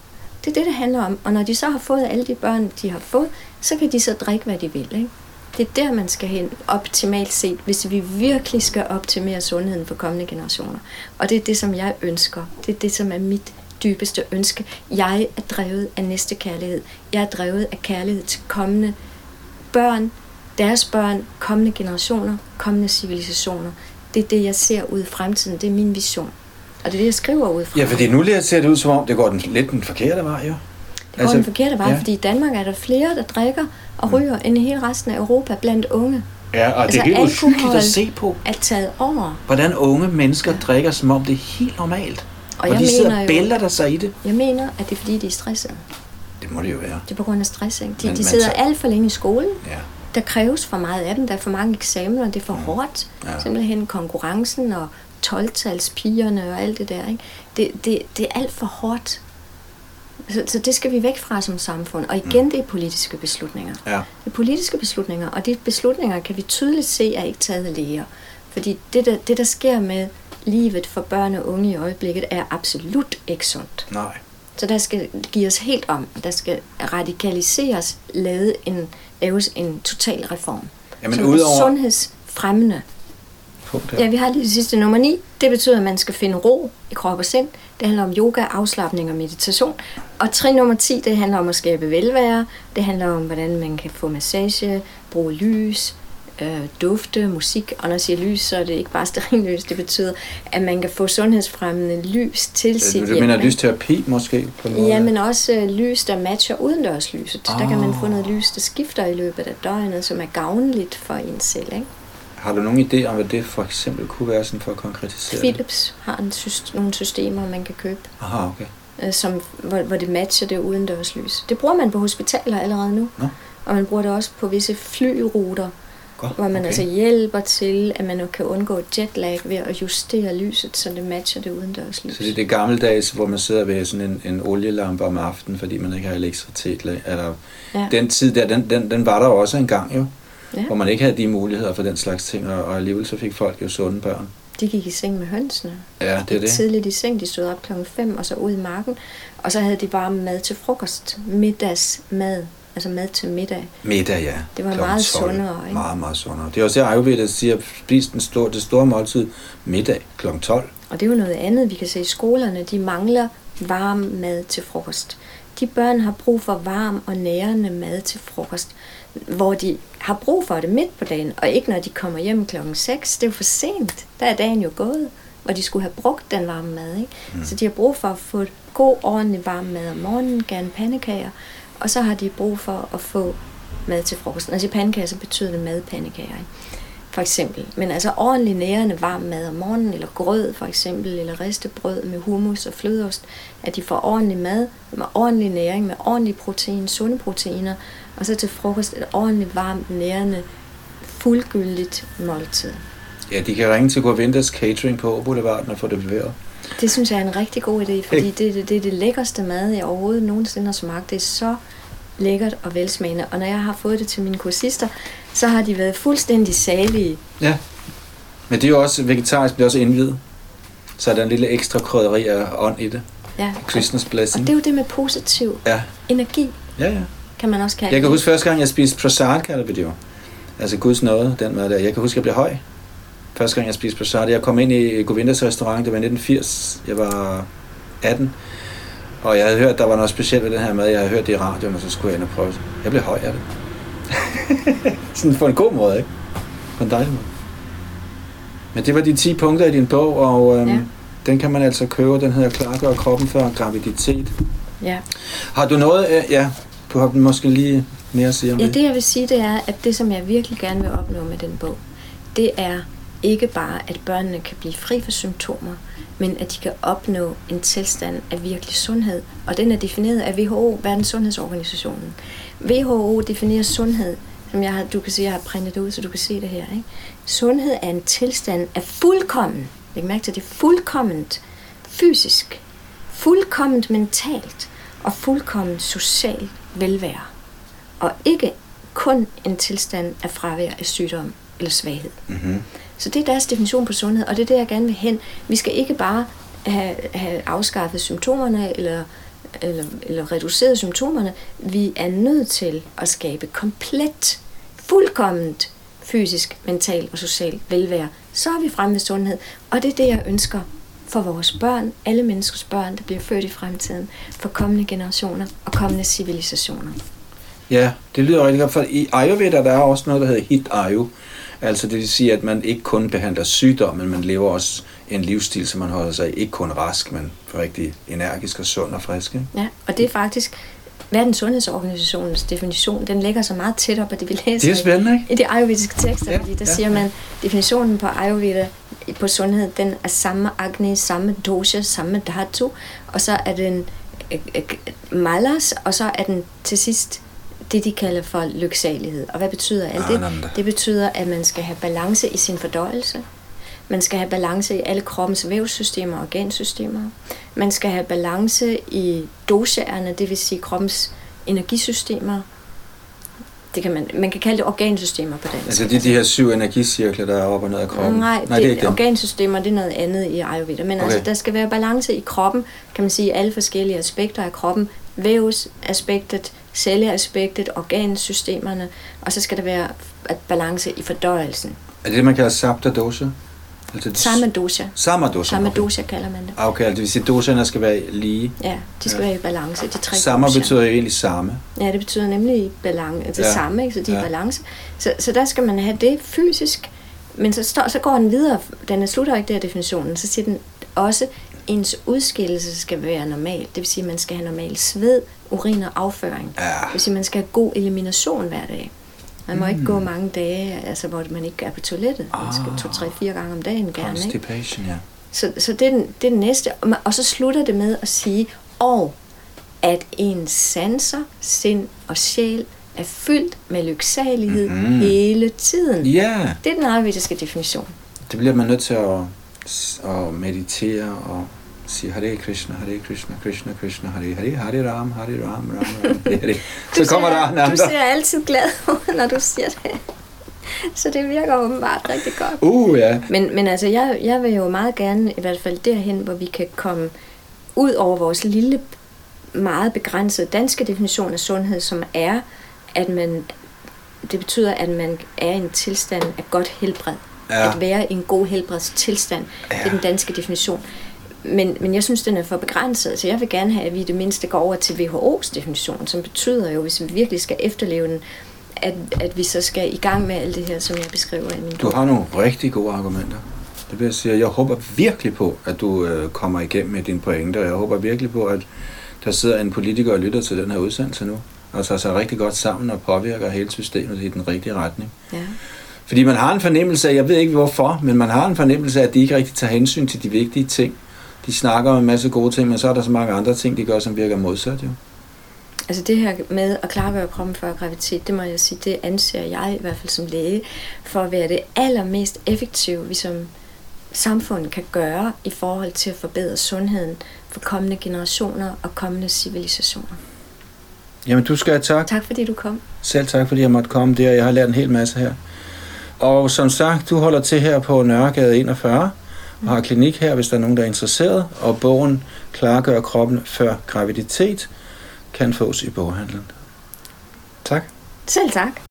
Det er det, det handler om. Og når de så har fået alle de børn, de har fået, så kan de så drikke, hvad de vil. Ikke? Det er der, man skal hen optimalt set, hvis vi virkelig skal optimere sundheden for kommende generationer. Og det er det, som jeg ønsker. Det er det, som er mit dybeste ønske. Jeg er drevet af næste kærlighed. Jeg er drevet af kærlighed til kommende børn, deres børn, kommende generationer, kommende civilisationer. Det er det, jeg ser ud i fremtiden. Det er min vision. Og det er det, jeg skriver ud fra. Ja, fordi nu lige ser det ud som om, det går den, lidt den forkerte vej, jo. Det går altså, den forkerte vej, ja. ja. fordi i Danmark er der flere, der drikker og ryger, mm. end i hele resten af Europa blandt unge. Ja, og Altså, det er helt uhyggeligt at se på, Er taget over. hvordan unge mennesker drikker, som om det er helt normalt. Og, Og, jeg de sidder mener og jo, bælter der sig i det. jeg mener, at det er fordi, de er stressede. Det må det jo være. Det er på grund af stress. Ikke? De, Men de sidder tager- alt for længe i skolen. Ja. Der kræves for meget af dem. Der er for mange eksamener. Det er for hårdt. Ja. Ja. Simpelthen konkurrencen og 12-talspigerne og alt det der. Ikke? Det, det, det er alt for hårdt. Så, så det skal vi væk fra som samfund. Og igen, mm. det er politiske beslutninger. Ja. Det er politiske beslutninger, og de beslutninger kan vi tydeligt se er ikke taget af læger. Fordi det der, det, der sker med livet for børn og unge i øjeblikket er absolut ikke sundt. Nej. Så der skal gives helt om. Der skal radikaliseres, lavet en, laves en total reform. Jamen, som udover- er sundhedsfremmende. Punkt Ja, vi har lige det sidste nummer 9. Det betyder, at man skal finde ro i krop og sind. Det handler om yoga, afslappning og meditation. Og trin nummer 10, det handler om at skabe velvære. Det handler om, hvordan man kan få massage, bruge lys, øh, dufte, musik. Og når jeg siger lys, så er det ikke bare stearinlys. Det betyder, at man kan få sundhedsfremmende lys til sit Du hjem. mener ikke? lysterapi måske? På en måde? Ja, men også øh, lys, der matcher udendørslyset. Der kan man Ah. få noget lys, der skifter i løbet af døgnet, som er gavnligt for en selv. Ikke? Har du nogen idé om, hvad det for eksempel kunne være sådan for at konkretisere det? Philips har en syst- nogle systemer, man kan købe, Aha, okay. øh, som, hvor, hvor det matcher det udendørslys. Det bruger man på hospitaler allerede nu. Nå. Og man bruger det også på visse flyruter, Godt, hvor man okay. altså hjælper til, at man kan undgå jetlag ved at justere lyset, så det matcher det udendørslys. Så det er det gammeldags, hvor man sidder ved sådan en, en olielampe om aftenen, fordi man ikke har elektricitet. Eller, ja. Den tid der, den, den, den var der også engang jo, Ja. hvor man ikke havde de muligheder for den slags ting, og, og alligevel så fik folk jo sunde børn. De gik i seng med hønsene. Ja, det er det. tidligt i seng. De stod op klokken 5 og så ud i marken. Og så havde de bare mad til frokost. Middagsmad. Altså mad til middag. Middag, ja. Det var meget 12. sundere, ikke? Meget, meget sundere. Det er også det, Ayurveda siger, spis den store, det store måltid middag kl. 12. Og det er jo noget andet, vi kan se i skolerne. De mangler varm mad til frokost. De børn har brug for varm og nærende mad til frokost, hvor de har brug for det midt på dagen, og ikke når de kommer hjem klokken 6. Det er jo for sent. Der er dagen jo gået, og de skulle have brugt den varme mad. Ikke? Mm. Så de har brug for at få god, ordentlig varm mad om morgenen, gerne pandekager, og så har de brug for at få mad til frokost. Når jeg siger pandekager, så betyder det madpandekager. Ikke? for eksempel. Men altså ordentlig nærende varm mad om morgenen, eller grød for eksempel, eller ristebrød med hummus og flødeost, at de får ordentlig mad med ordentlig næring, med ordentlig protein, sunde proteiner, og så til frokost et ordentligt varmt, nærende, fuldgyldigt måltid. Ja, de kan ringe til Govindas Catering på Boulevarden og få det leveret. Det synes jeg er en rigtig god idé, fordi det, det, det er det lækkerste mad, jeg overhovedet nogensinde har smagt. Det er så lækkert og velsmagende. Og når jeg har fået det til mine kursister, så har de været fuldstændig salige. Ja. Men det er jo også, vegetarisk bliver også indvidet. Så er der en lille ekstra krydderi af ånd i det. Ja. Kristens Og blessing. det er jo det med positiv Ja, energi, ja, ja. Kan man også kalde Jeg kan huske første gang, jeg spiste prasad, kalder vi det jo. Altså Guds nåde, den mad der. Jeg kan huske, jeg blev høj. Første gang, jeg spiste prasad. Jeg kom ind i Govindas restaurant, det var i 1980. Jeg var 18. Og jeg havde hørt, der var noget specielt ved den her mad. Jeg havde hørt det i radioen, og så skulle jeg ind og prøve det. Jeg blev høj af det. Sådan på en god måde, ikke? På en dejlig måde. Men det var de 10 punkter i din bog, og øhm, ja. den kan man altså købe. Den hedder Klargør kroppen før graviditet. Ja. Har du noget, øh, ja, du har måske lige mere at sige om ja, det? det jeg vil sige, det er, at det som jeg virkelig gerne vil opnå med den bog, det er ikke bare, at børnene kan blive fri for symptomer, men at de kan opnå en tilstand af virkelig sundhed. Og den er defineret af WHO, Verdens Sundhedsorganisationen. WHO definerer sundhed, som jeg har, du kan se, jeg har printet ud, så du kan se det her. Ikke? Sundhed er en tilstand af fuldkommen, læg mærke til det, fuldkomment fysisk, fuldkomment mentalt og fuldkommen social velvære. Og ikke kun en tilstand af fravær af sygdom eller svaghed. Mm-hmm. Så det er deres definition på sundhed, og det er det, jeg gerne vil hen. Vi skal ikke bare have, have afskaffet symptomerne eller, eller, eller reduceret symptomerne. Vi er nødt til at skabe komplet, fuldkomment fysisk, mental og social velvære. Så er vi fremme ved sundhed, og det er det, jeg ønsker for vores børn, alle menneskers børn, der bliver født i fremtiden, for kommende generationer og kommende civilisationer. Ja, det lyder rigtig godt, for i Ayurveda der er også noget, der hedder Hit Ayu. Altså det vil sige, at man ikke kun behandler sygdom, men man lever også en livsstil, så man holder sig ikke kun rask, men rigtig energisk og sund og frisk. Ikke? Ja, og det er faktisk Verdens Sundhedsorganisationens definition, den ligger så meget tæt op af det, vi læser Det er spændende, ikke? i, de ayurvediske tekster, Ja, fordi der ja, siger man, definitionen på ayurveda på sundhed, den er samme agni, samme dosha, samme dhatu, og så er den øh, øh, malas, og så er den til sidst det, de kalder for lyksalighed. Og hvad betyder alt det? Ananda. Det betyder, at man skal have balance i sin fordøjelse. Man skal have balance i alle kroppens vævssystemer og organsystemer. Man skal have balance i doshaerne, det vil sige kroppens energisystemer. Det Det kan man, man kan kalde det organsystemer på dansk. Altså det er de her syv energicirkler, der er op og ned af kroppen? Nej, Nej det, er ikke organsystemer det er noget andet i Ayurveda. Men Okay. okay. altså, der skal være balance i kroppen, kan man sige, alle forskellige aspekter af kroppen. Vævsaspektet, celleaspektet, organsystemerne, og så skal der være balance i fordøjelsen. Er det det, man kalder sapta dosha? Altså, Samme dosha. Samme dosha? Samme dosha kalder man det. Ah, Okay, altså det vil sige, at doshaerne skal være lige. Ja, de skal Ja. være i balance, de tre Samme dosha. betyder jo egentlig samme. Ja, det betyder nemlig balance, det Ja. samme, ikke? så de er Ja. i balance. Så, så der skal man have det fysisk, men så, står, så går den videre, den slutter ikke der definitionen, så siger den også, ens udskillelse skal være normal. Det vil sige, at man skal have normal sved, urin og afføring. Ja. Det vil sige, at man skal have god elimination hver dag. Man må mm. ikke Mm. gå mange dage, altså, hvor man ikke er på toilettet. Man skal Ah. to, tre, fire gange om dagen gerne. Ikke? Constipation, ja. Så, så det, er den, det er den næste. Og så slutter det med at sige, og at ens sanser, sind og sjæl er fyldt med lyksalighed mm-hmm. hele tiden. Ja, Det er den ayurvediske definition. det bliver man nødt til at, at meditere og sige Hare Krishna, Hare Krishna, Krishna Krishna, Hare Hare, Hare Ram, Hare Ram, Ram, Ram, Hare Hare. Du Så kommer der en Du anden. ser altid glad ud, når du siger det. Så det virker åbenbart rigtig godt. Uh, ja. Men, men altså, jeg, jeg vil jo meget gerne, i hvert fald derhen, hvor vi kan komme ud over vores lille, meget begrænsede danske definition af sundhed, som er, at man, det betyder, at man er i en tilstand af godt helbred. Ja. At være i en god helbredstilstand. Ja. Det er den danske definition. Men, men jeg synes, den er for begrænset, så jeg vil gerne have, at vi i det mindste går over til WHO's definition, som betyder jo, hvis vi virkelig skal efterleve den, at, at vi så skal i gang med alt det her, som jeg beskriver i min Du har nogle rigtig gode argumenter. Det vil jeg sige. Jeg håber virkelig på, at du øh, kommer igennem med dine pointer. Jeg håber virkelig på, at der sidder en politiker og lytter til den her udsendelse nu, og tager sig rigtig godt sammen og påvirker hele systemet i den rigtige retning. Ja. Fordi man har en fornemmelse af, jeg ved ikke hvorfor, men man har en fornemmelse af, at de ikke rigtig tager hensyn til de vigtige ting. De snakker om en masse gode ting, men så er der så mange andre ting, de gør, som virker modsat jo. Altså det her med at klargøre kroppen før graviditet, det må jeg sige, det anser jeg i hvert fald som læge for at være det allermest effektive, vi som samfund kan gøre i forhold til at forbedre sundheden for kommende generationer og kommende civilisationer. Jamen, du skal have tak. Tak fordi du kom. Selv tak, fordi jeg måtte komme der. Jeg har lært en hel masse her. Og som sagt, du holder til her på Nørregade 41 og har klinik her, hvis der er nogen, der er interesseret. Og bogen Klargør kroppen før graviditet kan fås i boghandlen. Tak. Selv tak.